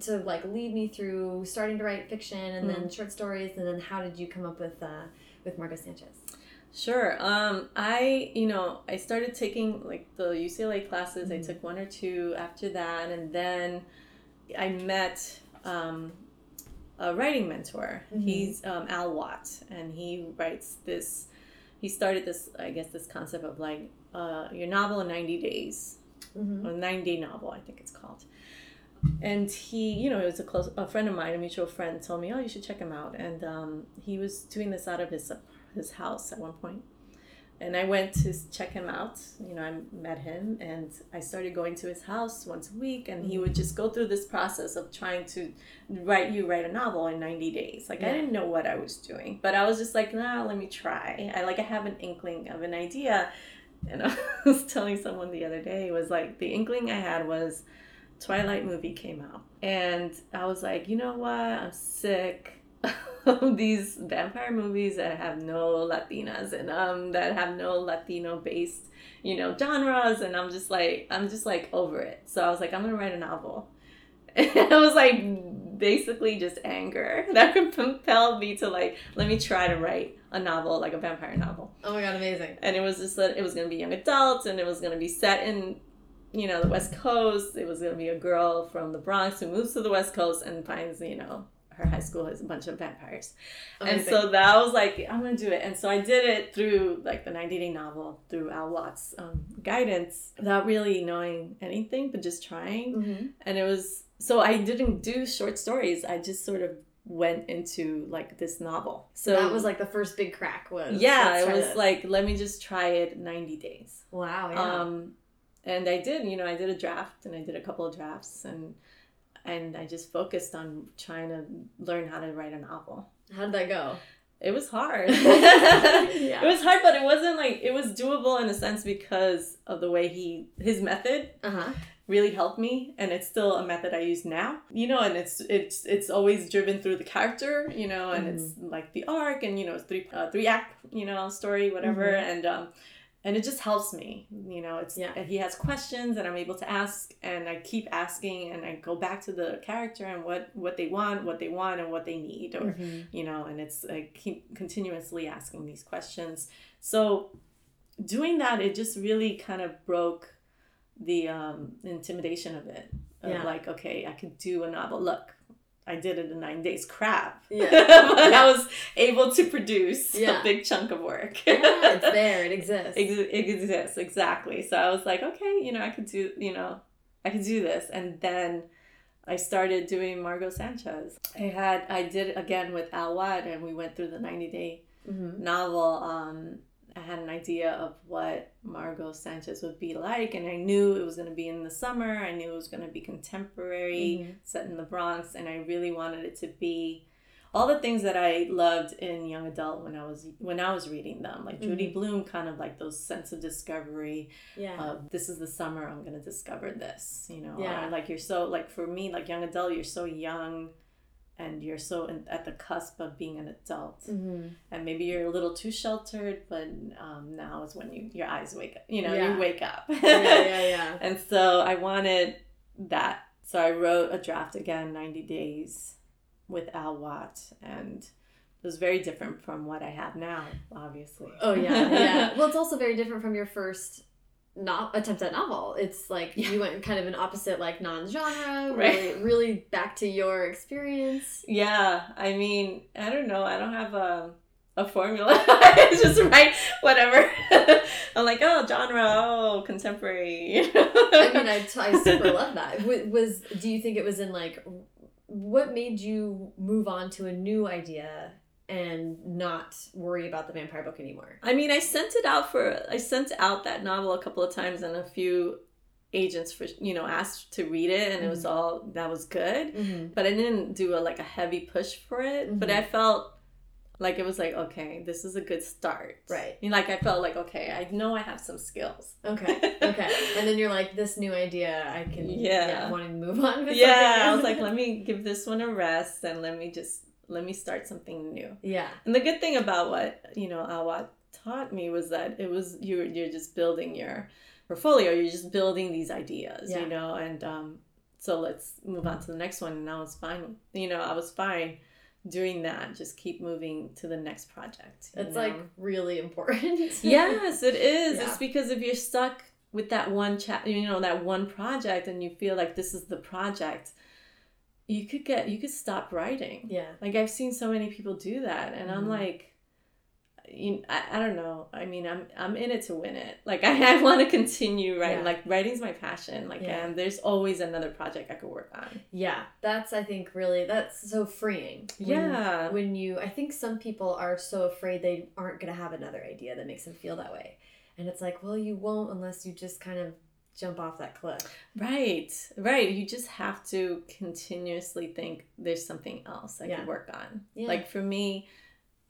to like lead me through starting to write fiction and then short stories and then how did you come up with uh with Margot Sanchez? Sure. Um, I, you know, I started taking like the UCLA classes. I Mhm. took one or two after that, and then I met um, a writing mentor. Mhm. He's um, Al Watt, and he writes this. He started this, I guess, this concept of like uh, your novel in ninety days, Mm-hmm. a nine day novel, I think it's called. And he, you know, it was a close a friend of mine, a mutual friend, told me, "Oh, you should check him out." And um, he was doing this out of his his house at one point. And I went to check him out. You know, I met him, and I started going to his house once a week. And he would mm-hmm. just go through this process of trying to write you write a novel in ninety days. Like I didn't know what I was doing, but I was just like, nah, let me try. I like I have an inkling of an idea, and I was telling someone the other day it was like the inkling I had was Twilight movie came out, and I was like, you know what? I'm sick these vampire movies that have no Latinas in them, that have no Latino based, you know, genres, and I'm just like, I'm just like over it. So I was like, I'm gonna write a novel. And it was like basically just anger that compelled me to like let me try to write a novel like a vampire novel Oh my god, amazing. and it was just that it was going to be young adults and it was going to be set in you know the west coast it was going to be a girl from the bronx who moves to the west coast and finds you know her high school has a bunch of vampires. And so that was like i'm going to do it. And so i did it through like the 90 day novel through al watt's um, guidance without really knowing anything but just trying. Mhm. and it was so i didn't do short stories. I just sort of went into like this novel. So that was like the first big crack was yeah it was this. like let me just try it 90 days. Wow, yeah. um and i did you know i did a draft and i did a couple of drafts and and i just focused on trying to learn how to write a novel how did that go? it was hard Yeah. it was hard but it wasn't like it was doable in a sense because of the way he his method Uh-huh. really helped me and it's still a method i use now you know and it's it's it's always driven through the character you know and it's like the arc and you know it's three uh, three act you know story whatever Mhm. and um and it just helps me you know it's Yeah. he has questions and i'm able to ask and i keep asking and i go back to the character and what what they want what they want and what they need or Mhm. you know and it's like keep continuously asking these questions so doing that it just really kind of broke the um intimidation of it of Yeah. like okay i could do a novel look i did it in nine days crap Yeah. but i was able to produce Yeah. a big chunk of work yeah, it's there. It exists. Ex- it exists exactly so i was like okay you know i could do you know i could do this and then i started doing margot sanchez i had i did it again with al Watt, and we went through the 90 day Mhm. novel um i had an idea of what margot sanchez would be like and i knew it was going to be in the summer i knew it was going to be contemporary Mhm. set in the bronx and i really wanted it to be all the things that i loved in young adult when i was when i was reading them like judy Mhm. Blume kind of like those sense of discovery Yeah. of this is the summer i'm going to discover this you know Yeah. or like you're so like for me like young adult you're so young and you're so in, at the cusp of being an adult Mhm. and maybe you're a little too sheltered but um, now is when you your eyes wake up you know Yeah. you wake up yeah, yeah, yeah. and so i wanted that so i wrote a draft again 90 days with al watt and it was very different from what i have now obviously Oh yeah, yeah. Well, it's also very different from your first not attempt at novel. It's like Yeah. you went kind of an opposite, like non-genre, Right. really, really back to your experience. yeah i mean i don't know i don't have a a formula I just write whatever i'm like oh genre oh contemporary I mean, I, I super love that. Was, was do you think it was in like what made you move on to a new idea and not worry about the vampire book anymore. I mean, I sent it out for I sent out that novel a couple of times, and a few agents for you know asked to read it, and it was all that was good. Mm-hmm. But I didn't do a like a heavy push for it. But Mhm. I felt like it was like okay, this is a good start. Right. Like I felt like okay, I know I have some skills. Okay. Okay. and then you're like, this new idea, I can Yeah. yeah, wanting to move on. With yeah. I was like, let me give this one a rest, and let me just let me start something new. yeah. And the good thing about what you know Al Watt taught me was that it was you're you're just building your portfolio. You're just building these ideas, Yeah. you know. And um, so let's move on to the next one. And I was fine. You know, I was fine doing that. Just keep moving to the next project. It's know? like really important. yes, it is. Yeah. It's because if you're stuck with that one chat, you know, that one project, and you feel like this is the project, you could get you could stop writing. Yeah. Like I've seen so many people do that, and I'm Mhm. like, you, I, I don't know. I mean, I'm I'm in it to win it. Like I, I want to continue writing. Yeah. Like writing's my passion. Like Yeah. and there's always another project I could work on. Yeah. That's, I think, really, that's so freeing. When- Yeah. When you, I think some people are so afraid they aren't going to have another idea that makes them feel that way. And it's like, well, you won't unless you just kind of jump off that cliff. Right, right. You just have to continuously think there's something else I Yeah. could work on. Yeah. Like for me,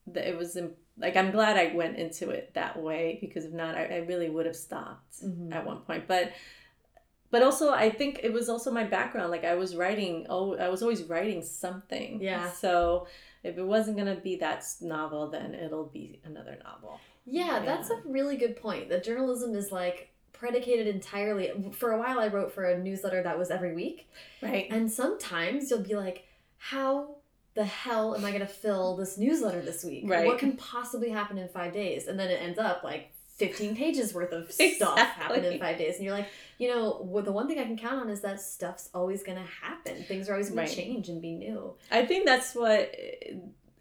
the, it was like I'm glad I went into it that way because if not, I, I really would have stopped Mhm. at one point. But but also I think it was also my background. Like I was writing. Oh, I was always writing something. Yeah. So if it wasn't gonna be that novel, then it'll be another novel. Yeah, that's a really good point. That journalism is like predicated entirely. For a while, I wrote for a newsletter that was every week. Right. And sometimes you'll be like, how the hell am I going to fill this newsletter this week? Right. What can possibly happen in five days? And then it ends up like 15 pages worth of stuff happen in five days. And you're like, you know, well, the one thing I can count on is that stuff's always going to happen. Things are always going Right. to change and be new. I think that's what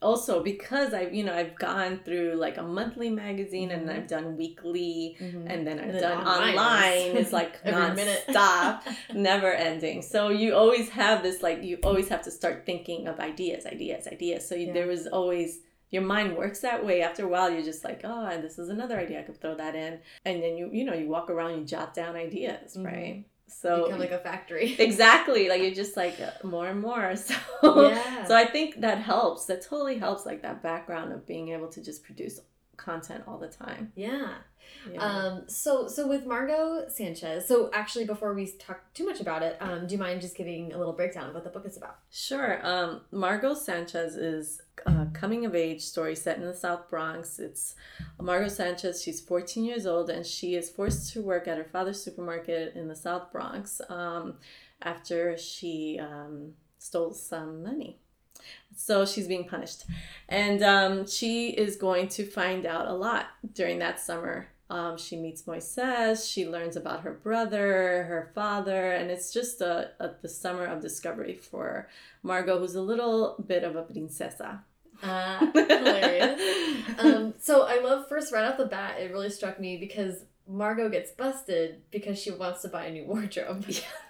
also because I've you know I've gone through like a monthly magazine and Mhm. I've done weekly and then I've And then done online online. It's like non-stop, never ending. So you always have this like you always have to start thinking of ideas, ideas, ideas. So you, Yeah. there was always your mind works that way. After a while, you're just like, oh, and this is another idea. I could throw that in, and then you you know you walk around, you jot down ideas, Mhm. right? So Become like a factory. exactly like you're just like uh, more and more so Yeah. so i think that helps that totally helps like that background of being able to just produce content all the time yeah. yeah. Um, so so with Margot Sanchez, so actually before we talk too much about it, um, do you mind just giving a little breakdown of what the book is about? sure um margot sanchez is a coming of age story set in the south bronx. It's margot sanchez. She's 14 years old and she is forced to work at her father's supermarket in the south bronx um, after she um, stole some money. So she's being punished. And um, she is going to find out a lot during that summer um, she meets moises she learns about her brother her father and it's just a, a, the summer of discovery for margot who's a little bit of a princesa Uh, um, so I love first right off the bat, it really struck me because Margot gets busted because she wants to buy a new wardrobe.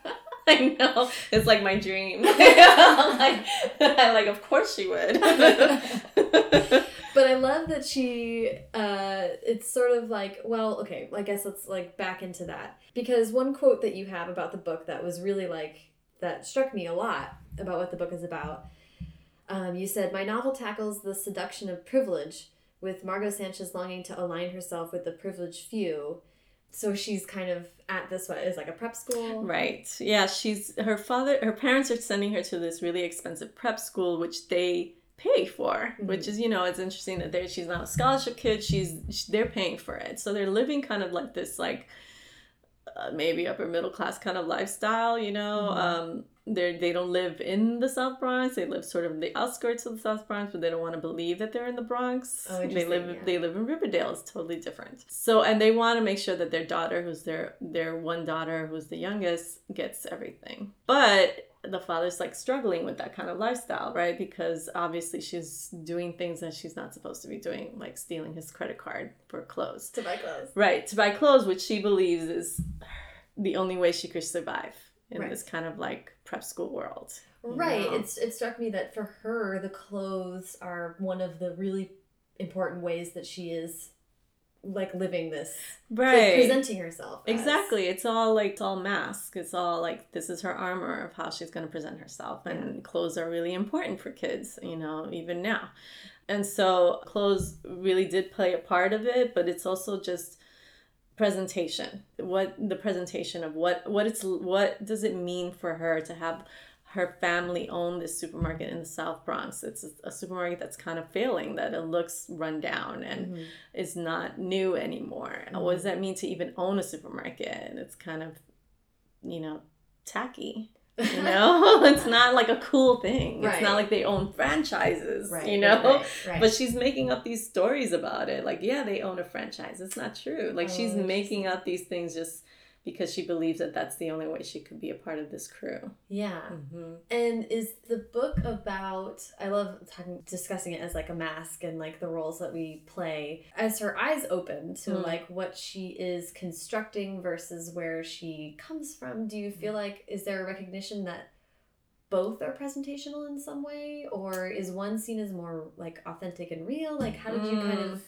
I know. It's like my dream. like, like, of course she would. But I love that she uh it's sort of like well okay I guess let's like back into that. Because one quote that you have about the book that was really like that struck me a lot about what the book is about um, you said my novel tackles the seduction of privilege with Margot Sanchez longing to align herself with the privileged few. So she's kind of at this what is like a prep school? Right. Yeah, she's her father her parents are sending her to this really expensive prep school which they pay for, which is, you know, it's interesting that they're, she's not a scholarship kid, she's sh- they're paying for it. So they're living kind of like this like uh, maybe upper middle class kind of lifestyle, you know. Mhm. Um, they they don't live in the South Bronx. They live sort of the outskirts of the South Bronx, but they don't want to believe that they're in the Bronx. Oh, they live yeah. they live in Riverdale. It's totally different. So and they want to make sure that their daughter, who's their their one daughter, who's the youngest, gets everything. But the father's like struggling with that kind of lifestyle, right? Because obviously she's doing things that she's not supposed to be doing, like stealing his credit card for clothes. to buy clothes Right, to buy clothes, which she believes is the only way she could survive in Right. this kind of like prep school world. Right. know? It's it struck me that for her the clothes are one of the really important ways that she is like living this like, right. presenting herself. as. Exactly. It's all like it's all mask. It's all like this is her armor of how she's going to present herself. And clothes are really important for kids, you know, even now. And so clothes really did play a part of it, but it's also just presentation. What the presentation of what what it's what does it mean for her to have her family own this supermarket in the South Bronx. It's a, a supermarket that's kind of failing, that it looks run down and Mhm. is not new anymore. What does that mean to even own a supermarket? And it's kind of, you know, tacky. You know, it's not like a cool thing. It's not like they own franchises. Right. You know, Right. right. but she's making up these stories about it. Like, yeah, they own a franchise. It's not true. Like, Oh, she's making up these things just because she believes that that's the only way she could be a part of this crew. yeah. Mm-hmm. And is the book about I love talking discussing it as like a mask and like the roles that we play as her eyes open to Mm. like what she is constructing versus where she comes from. Do you feel like is there a recognition that both are presentational in some way or is one seen as more like authentic and real? Like how did you kind Mm. of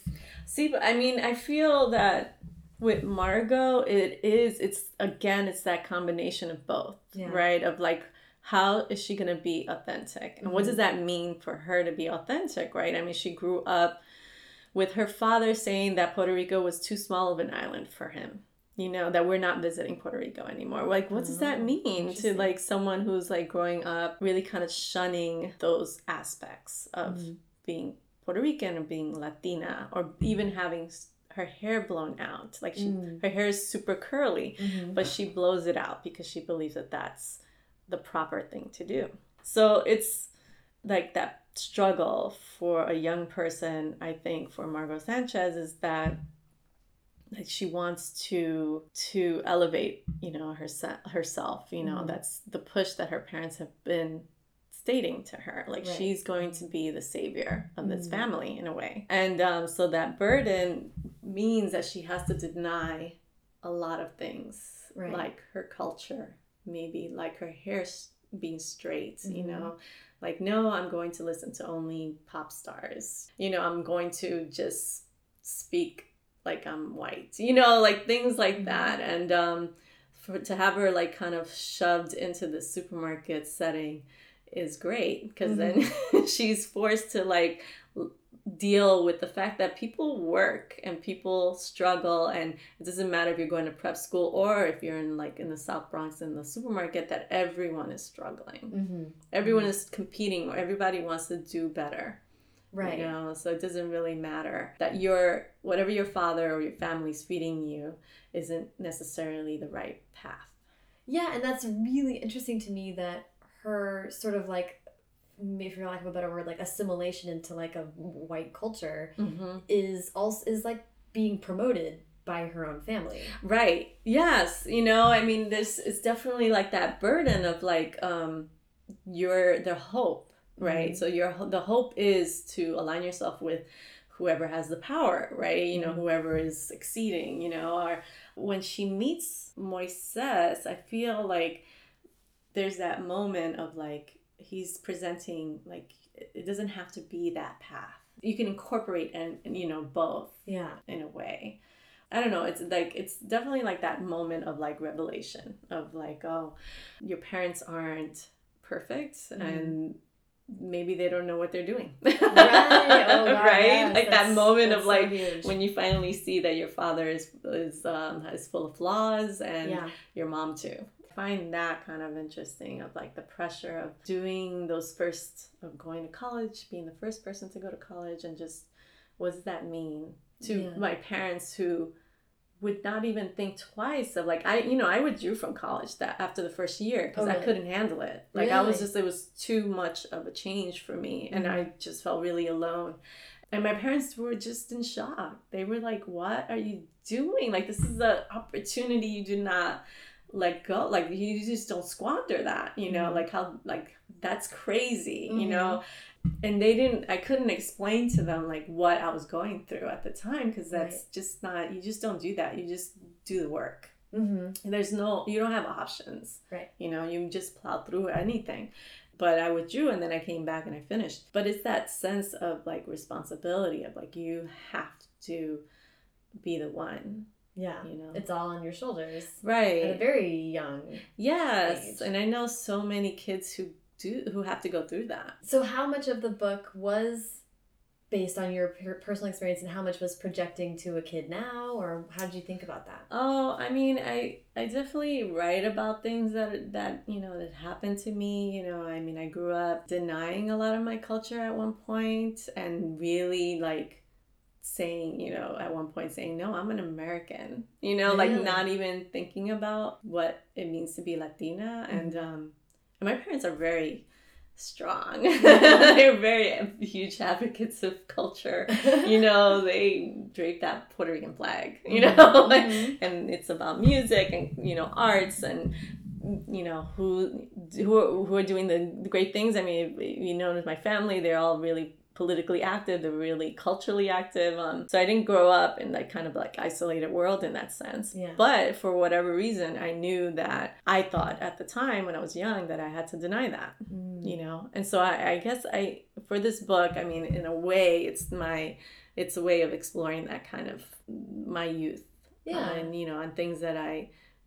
See, but I mean, I feel that with Margot, it is, it's again, it's that combination of both, Yeah. right? Of like, how is she going to be authentic? And what Mhm. does that mean for her to be authentic, right? I mean, she grew up with her father saying that Puerto Rico was too small of an island for him. You know, that we're not visiting Puerto Rico anymore. Like, what does that Oh, mean to like someone who's like growing up really kind of shunning those aspects of Mhm. being Puerto Rican or being Latina or even having her hair blown out? Like, she, Mm. her hair is super curly, Mhm. but she blows it out because she believes that that's the proper thing to do. So it's like that struggle for a young person, I think, for Margot Sanchez is that like she wants to to elevate, you know, herself herself, you know, Mhm. that's the push that her parents have been stating to her like Right. she's going to be the savior of this Mhm. family in a way and um, so that burden means that she has to deny a lot of things Right. like her culture maybe like her hair being straight you Mhm. know like no i'm going to listen to only pop stars you know i'm going to just speak like i'm white you know like things like Mhm. that and um for to have her like kind of shoved into the supermarket setting is great because then she's forced to like deal with the fact that people work and people struggle and it doesn't matter if you're going to prep school or if you're in like in the south bronx in the supermarket that everyone is struggling. Mhm. everyone is competing. Or everybody wants to do better. Right. you know so it doesn't really matter that your whatever your father or your family's feeding you isn't necessarily the right path. Yeah, and that's really interesting to me that her sort of like, maybe for lack of a better word, like assimilation into like a white culture mm-hmm. is also is like being promoted by her own family. Right. Yes. You know, I mean, this is definitely like that burden of like um your the hope, right? Mhm. So your the hope is to align yourself with whoever has the power, right? You know, Mhm. whoever is succeeding, you know, or when she meets Moises, I feel like there's that moment of like he's presenting like it doesn't have to be that path. You can incorporate and, and you know both Yeah. in a way. I don't know. It's like it's definitely like that moment of like revelation of like, oh, your parents aren't perfect Mhm. and maybe they don't know what they're doing. Right. Oh, God, right? yes, like that moment of like huge. when you finally see that your father is is um is full of flaws and yeah. your mom too. I find that kind of interesting of like the pressure of doing those first of going to college, being the first person to go to college and just what does that mean to Yeah. my parents who would not even think twice of like I you know I withdrew from college that after the first year because Oh, I couldn't handle it. Like I was just it was too much of a change for me and Mhm. I just felt really alone. And my parents were just in shock. They were like what are you doing? Like this is an opportunity you do not let go like you just don't squander that you know Mhm. like how like that's crazy you Mhm. know and they didn't i couldn't explain to them like what i was going through at the time because that's Right. just not you just don't do that you just do the work Mm-hmm. there's no you don't have options Right. you know you just plow through anything but I withdrew and then I came back and I finished. But it's that sense of like responsibility of like you have to be the one. Yeah. You know. It's all on your shoulders. Right. At a very young. Yes. age. And I know so many kids who do who have to go through that. So, how much of the book was based on your personal experience, and how much was projecting to a kid now, or how did you think about that? Oh, I mean, I I definitely write about things that that you know that happened to me. You know, I mean, I grew up denying a lot of my culture at one point, and really like saying, you know, at one point saying, "No, I'm an American." You know, like not even thinking about what it means to be Latina, and um, and my parents are very strong. They're very huge advocates of culture you know, they drape that Puerto Rican flag, you know, Mhm. and it's about music and you know arts and you know who who are, who are doing the, the great things. I mean, you know, with my family, they're all really politically active. They're really culturally active. Um, so I didn't grow up in that kind of like isolated world in that sense. Yeah. But for whatever reason, I knew that I thought at the time when I was young that I had to deny that Mm. you know and so I, I guess i for this book i mean in a way it's my it's a way of exploring that kind of my youth Yeah. and you know and things that i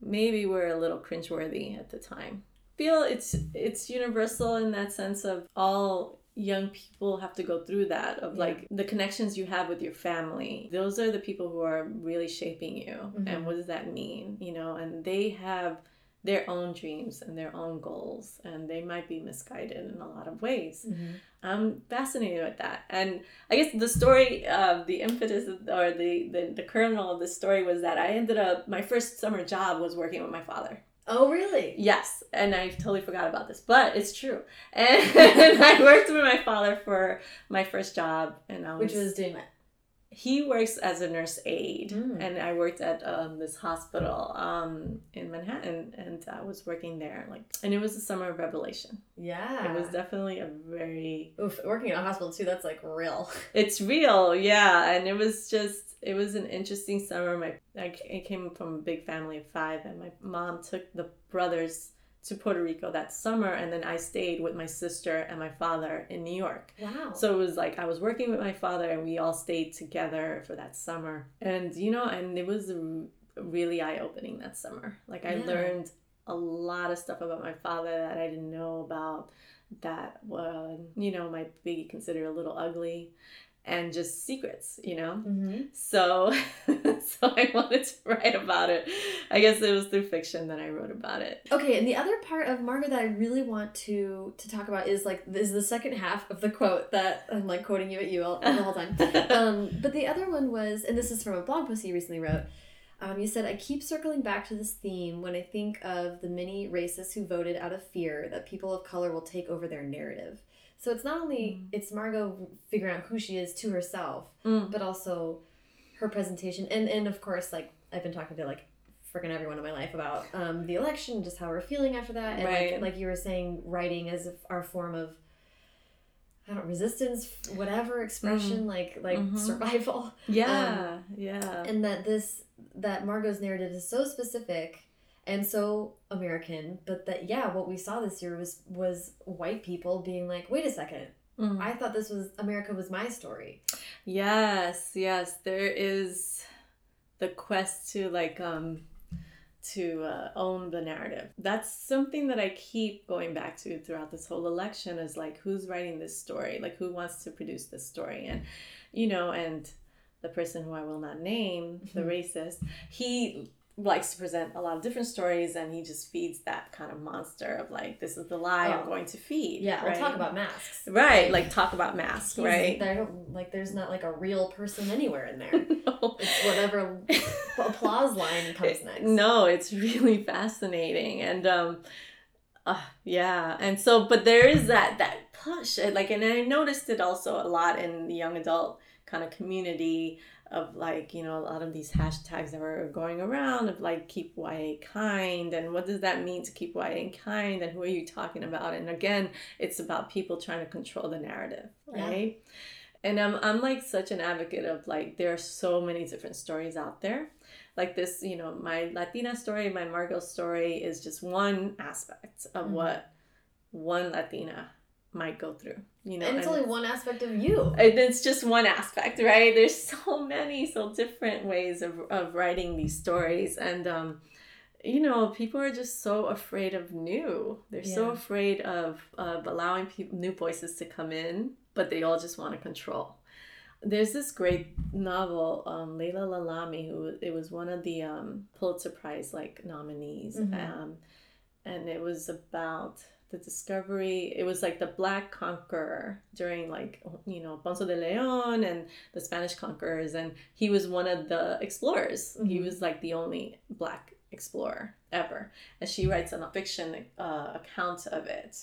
maybe were a little cringeworthy at the time feel it's it's universal in that sense of all young people have to go through that of Yeah. like the connections you have with your family those are the people who are really shaping you Mhm. and what does that mean you know and they have their own dreams and their own goals and they might be misguided in a lot of ways Mhm. i'm fascinated with that and i guess the story of the impetus or the, the the kernel of the story was that i ended up my first summer job was working with my father Oh, really? Yes, and I totally forgot about this, but it's true. And, I worked with my father for my first job, and I was, Which was doing what? he works as a nurse aide, Mm. and I worked at um, this hospital um, in Manhattan, and I was working there, like, and it was a summer of revelation. Yeah. It was definitely a very Oof, working in a hospital too. That's like real. it's real yeah and it was just it was an interesting summer. My I, came from a big family of five and my mom took the brothers to puerto rico that summer and then i stayed with my sister and my father in new york. Wow. so it was like i was working with my father and we all stayed together for that summer. And you know and it was really eye-opening that summer. Like i Yeah. learned a lot of stuff about my father that i didn't know about that uh, you know might be considered a little ugly and just secrets you know hmm so so i wanted to write about it i guess it was through fiction that i wrote about it Okay, and the other part of Margaret that I really want to to talk about is like is the second half of the quote that I'm like quoting you at you all, the whole time. um, but the other one was, and this is from a blog post you recently wrote. Um, you said, I keep circling back to this theme when I think of the many racists who voted out of fear that people of color will take over their narrative. So it's not only it's Margot figuring out who she is to herself, Mm. but also her presentation, and and of course, like I've been talking to like freaking everyone in my life about um, the election, just how we're feeling after that, and Right. like like you were saying, writing as our form of I don't resistance, whatever expression, like like Mhm. survival yeah yeah and that this that Margot's narrative is so specific and so American, but that yeah, what we saw this year was was white people being like, wait a second, Mhm. I thought this was America was my story. Yes, yes, there is the quest to like um to uh, own the narrative. That's something that I keep going back to throughout this whole election is like who's writing this story? Like who wants to produce this story? And you know, and the person who I will not name, the Mhm. racist, he likes to present a lot of different stories and he just feeds that kind of monster of like this is the lie Oh. I'm going to feed. Yeah, we'll talk about masks. Right, like talk about masks, right? Don't like. There's not like a real person anywhere in there. No. It's whatever applause line comes next. No, it's really fascinating, and um, uh, yeah, and so, but there is that that push, like, and I noticed it also a lot in the young adult kind of community of like you know a lot of these hashtags that were going around of like keep YA kind and what does that mean to keep YA kind and who are you talking about and again it's about people trying to control the narrative Yeah. right and I'm, I'm like such an advocate of like there are so many different stories out there like this you know my latina story my margot story is just one aspect of Mhm. what one Latina might go through. You know, and it's only one aspect of you. It's just one aspect, right? There's so many, so different ways of, of writing these stories. And, um, you know, people are just so afraid of new. They're so afraid of, of allowing people, new voices to come in, but they all just want to control. There's this great novel, um, Laila Lalami, who it was one of the um, Pulitzer Prize like nominees, Mhm. um, and it was about the discovery. It was like the Black Conqueror during like you know Ponce de Leon and the Spanish conquerors, and he was one of the explorers. He Mhm. was like the only Black explorer ever, and she writes a fiction uh, account of it,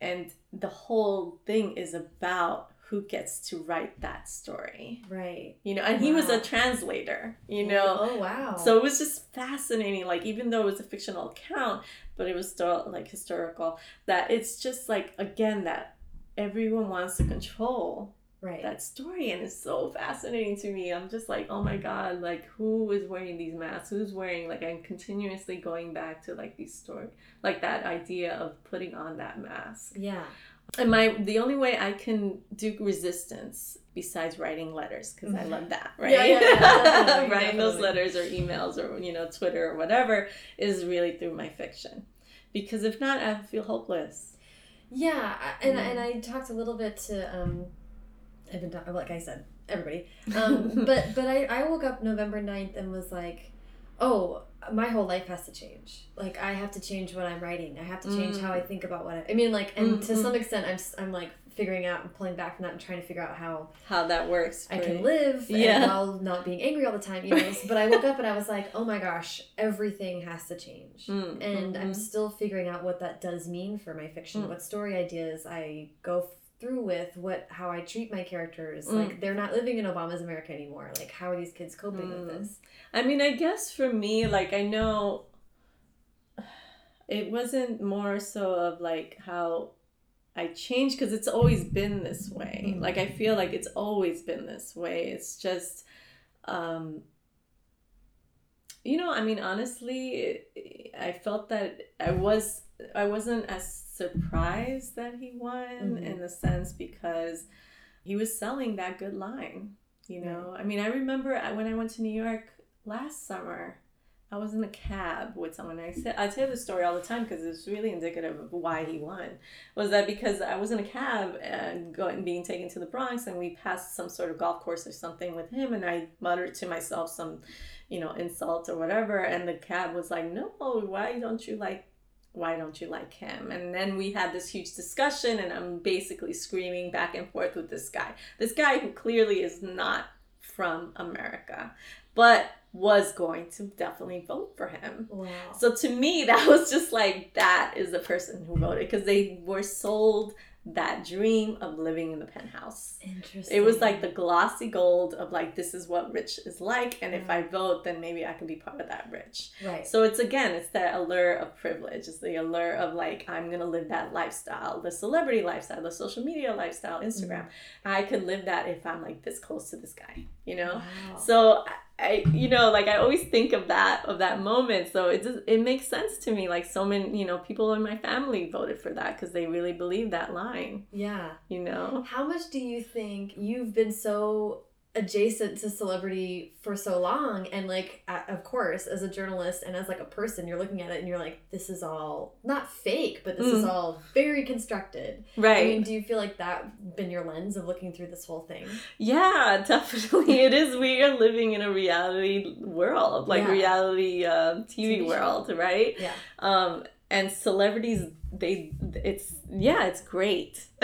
and the whole thing is about who gets to write that story. Right. You know, and he was a translator. You oh, know, Oh wow. so it was just fascinating, like even though it was a fictional account, but it was still like historical, that it's just like again that everyone wants to control right. that story and it's so fascinating to me. I'm just like, oh my god, like who is wearing these masks? Who's wearing like I'm continuously going back to like these story like that idea of putting on that mask. yeah. And my the only way I can do resistance besides writing letters because I love that, right? Yeah, yeah, yeah, writing those letters or emails or you know Twitter or whatever is really through my fiction, because if not, I feel hopeless. Yeah, and Mm. and I talked a little bit to um, I've been talking like I said everybody, um, but but I I woke up November 9th and was like, oh, my whole life has to change. Like I have to change what I'm writing. I have to change how I think about what I, I mean. Like and to Mm, some extent, I'm I'm like figuring out and pulling back from that and trying to figure out how How that works? I can live Yeah. and while not being angry all the time. You know, but I woke up and I was like, oh my gosh, everything has to change Mm, and I'm mhm. still figuring out what that does mean for my fiction. Mm. What story ideas I go through with, what how I treat my characters. Mm. Like they're not living in Obama's America anymore. Like how are these kids coping with Mm. this? I mean, I guess for me, like I know it wasn't more so of like how I changed because it's always been this way. Mm. Like I feel like it's always been this way. It's just um you know, I mean honestly, I felt that I was I wasn't as surprised that he won Mhm. in the sense because he was selling that good line. You know, I mean, I remember when I went to New York last summer. I was in a cab with someone. I said I tell this story all the time because it's really indicative of why he won. Was that because I was in a cab and going being taken to the Bronx, and we passed some sort of golf course or something with him, and I muttered to myself some, you know, insult or whatever, and the cab was like, "No, why don't you like why don't you like him? And then we had this huge discussion, and I'm basically screaming back and forth with this guy. This guy who clearly is not from America, but was going to definitely vote for him. Wow. So to me, that was just like, that is the person who voted because they were sold that dream of living in the penthouse. Interesting. It was like the glossy gold of like, this is what rich is like. And if Mm. I vote, then maybe I can be part of that rich. right. So it's again, it's that allure of privilege. It's the allure of like, I'm gonna live that lifestyle, the celebrity lifestyle, the social media lifestyle, Instagram. I could live that if I'm like this close to this guy, you know? Wow. So I, you know, like I always think of that of that moment. So it just it makes sense to me. Like so many, you know, people in my family voted for that because they really believe that line. yeah. You know. How much do you think you've been so adjacent to celebrity for so long and like of course as a journalist and as like a person you're looking at it and you're like this is all not fake but this is Mm. all very constructed Right. i mean do you feel like that been your lens of looking through this whole thing Yeah, definitely. It is. We are living in a reality world, like Yeah. reality uh, TV, TV show. world, right? yeah Um, and celebrities, they, it's yeah, it's great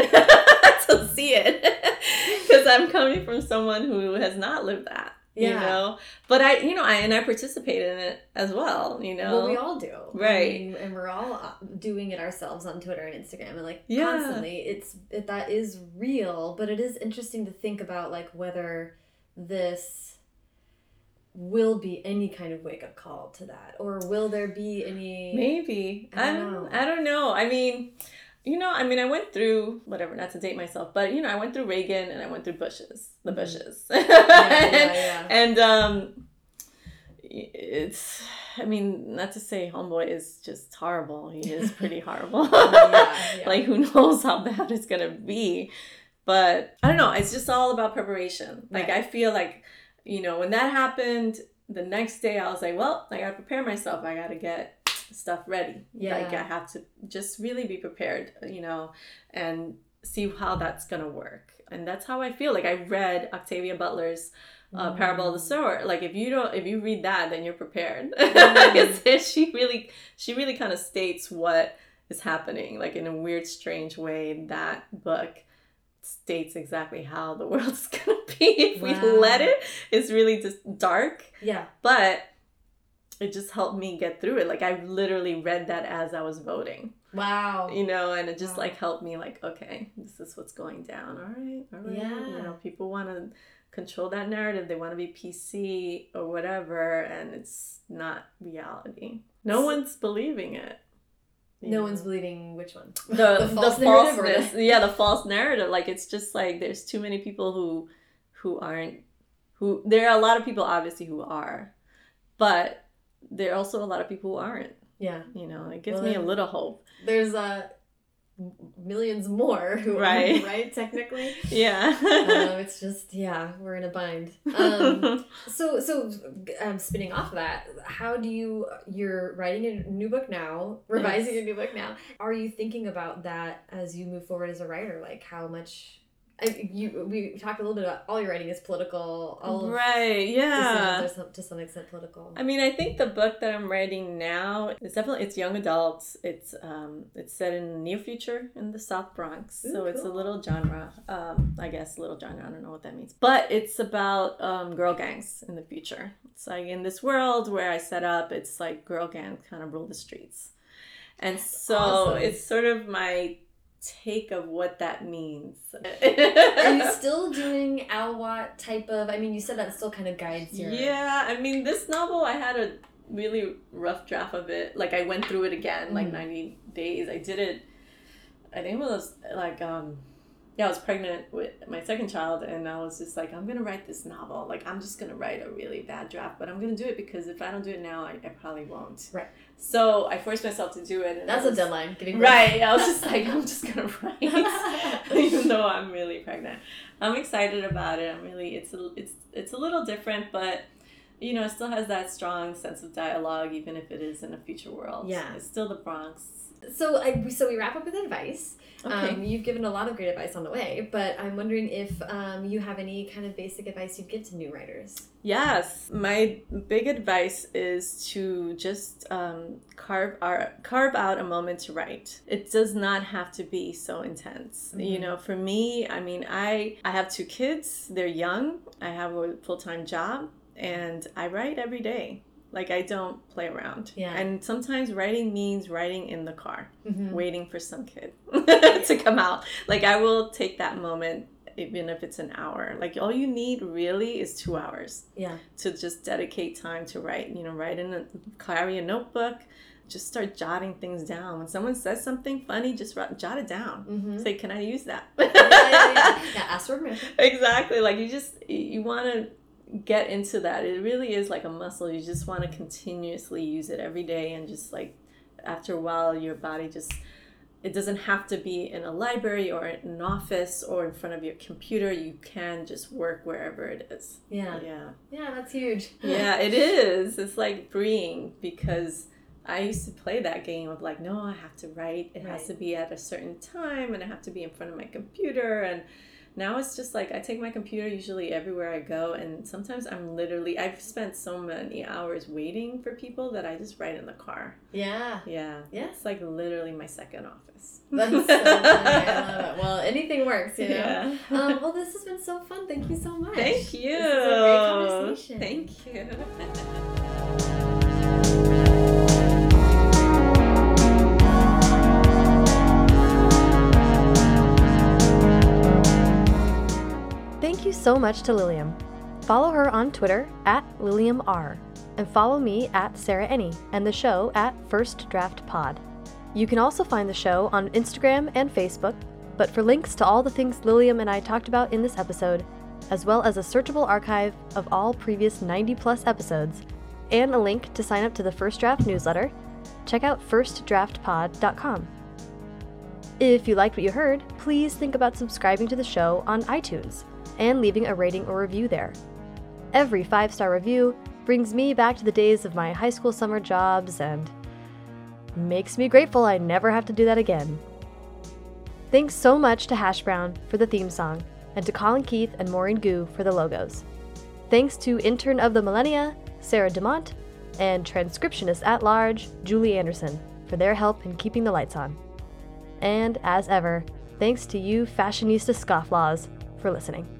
see it because I'm coming from someone who has not lived that. You know, but I, you know, I and I participate in it as well. You know, well we all do I Right. mean, and we're all uh, doing it ourselves on twitter and instagram and like Yeah. constantly it's it, that is real but it is interesting to think about like whether this will be any kind of wake up call to that or will there be any Maybe. I I don't don't, know. I don't know. I mean, you know, I mean, I went through whatever, not to date myself, but you know, I went through Reagan and I went through Bushes, the Mhm. Bushes. yeah, yeah, yeah. and um it's i mean not to say homeboy is just horrible he is pretty horrible like who knows how bad it's gonna be but i don't know it's just all about preparation like Right. i feel like you know when that happened the next day i was like well i gotta prepare myself i gotta get stuff ready. Yeah. like i have to just really be prepared you know and see how that's gonna work. And that's how i feel. Like i read octavia butler's uh, parable of the sower. Like if you don't if you read that then you're prepared. It's- she really she really kind of states what is happening like in a weird strange way. That book states exactly how the world's gonna be. If we let it it's really just dark. Yeah. but it just helped me get through it like i literally read that as i was voting Wow. you know and it just Wow. like helped me like okay this is what's going down all right all right Yeah. you know people want to control that narrative they want to be pc or whatever and it's not reality no one's believing it No know? one's believing which one. the, The false narrative the- falseness yeah the false narrative like it's just like there's too many people who who aren't who there are a lot of people obviously who are but there are also a lot of people who aren't Yeah. you know it gives Well, me a little hope There's uh millions more who Right. are right technically. yeah um, it's just yeah, we're in a bind. Um, so so um, spinning off of that, how do you you're writing a new book now, revising Yes. a new book now? Are you thinking about that as you move forward as a writer? Like how much? I, you we talked a little bit about all your writing is political. All right yeah are some, to some extent political. i mean i think the book that i'm writing now is definitely it's young adults it's um it's set in the near future in the south bronx Ooh, so it's a little genre um i guess a little genre i don't know what that means but it's about um girl gangs in the future it's like in this world where i set up it's like girl gangs kind of rule the streets and so awesome. it's sort of my take of what that means Are you still doing Al Watt type of? I mean, you said that still kind of guides your. Yeah, I mean, this novel, I had a really rough draft of it. Like, I went through it again, like Mhm. 90 days. I did it, I think it was like, um, yeah, I was pregnant with my second child, and I was just like, I'm gonna write this novel. Like, I'm just gonna write a really bad draft, but I'm gonna do it because if I don't do it now, I, I probably won't. Right. So I forced myself to do it. And That's I a was- deadline. Birth. Right. I was just like, I'm just gonna write, even though I'm really pregnant. I'm excited about it. I'm really. It's a. It's it's a little different, but you know, it still has that strong sense of dialogue, even if it is in a future world. Yeah. It's still the Bronx. So I so we wrap up with advice. Okay. Um, you've given a lot of great advice on the way, but I'm wondering if um, you have any kind of basic advice you'd give to new writers. Yes, my big advice is to just um, carve our carve out a moment to write. It does not have to be so intense. You Mhm. know, for me, I mean, I I have two kids. They're young. I have a full time job, and I write every day. Like I don't play around. Yeah. And sometimes writing means writing in the car Mm-hmm. waiting for some kid to come out. Like I will take that moment even if it's an hour. Like all you need really is 2 hours Yeah. to just dedicate time to write, you know, write in a carry a notebook, just start jotting things down. When someone says something funny, just jot it down. Mm-hmm. Say, "Can I use that?" yeah, yeah, yeah. yeah, ask for permission. exactly. Like you just you want to get into that. It really is like a muscle. You just want to continuously use it every day and just like after a while your body just it doesn't have to be in a library or in an office or in front of your computer. You can just work wherever it is. Yeah. Yeah. Yeah, that's huge. Yeah, it is. It's like freeing because I used to play that game of like, no, I have to write. It has to be at a certain time and I have to be in front of my computer. And now it's just like I take my computer usually everywhere I go. And sometimes I'm literally, I've spent so many hours waiting for people that I just write in the car. Yeah. Yeah. Yeah. It's like literally my second office. That's so funny. I love it. Well, anything works, you know. Yeah. Um, well, this has been so fun. Thank you so much. Thank you. This is a great conversation. Thank you. you so much to Lilliam. Follow her on Twitter at LilliamR, and follow me at Sarah Enni and the show at First Draft Pod. You can also find the show on Instagram and Facebook, but for links to all the things Lilliam and I talked about in this episode, as well as a searchable archive of all previous 90 plus episodes, and a link to sign up to the First Draft newsletter, check out firstdraftpod.com. If you liked what you heard, please think about subscribing to the show on iTunes and leaving a rating or review there. Every five star review brings me back to the days of my high school summer jobs and makes me grateful I never have to do that again. Thanks so much to Hash Brown for the theme song and to Colin Keith and Maureen Gu for the logos. Thanks to intern of the millennia, Sarah Dumont, and transcriptionist at large, Julie Anderson, for their help in keeping the lights on. And as ever, thanks to you fashionista scofflaws for listening.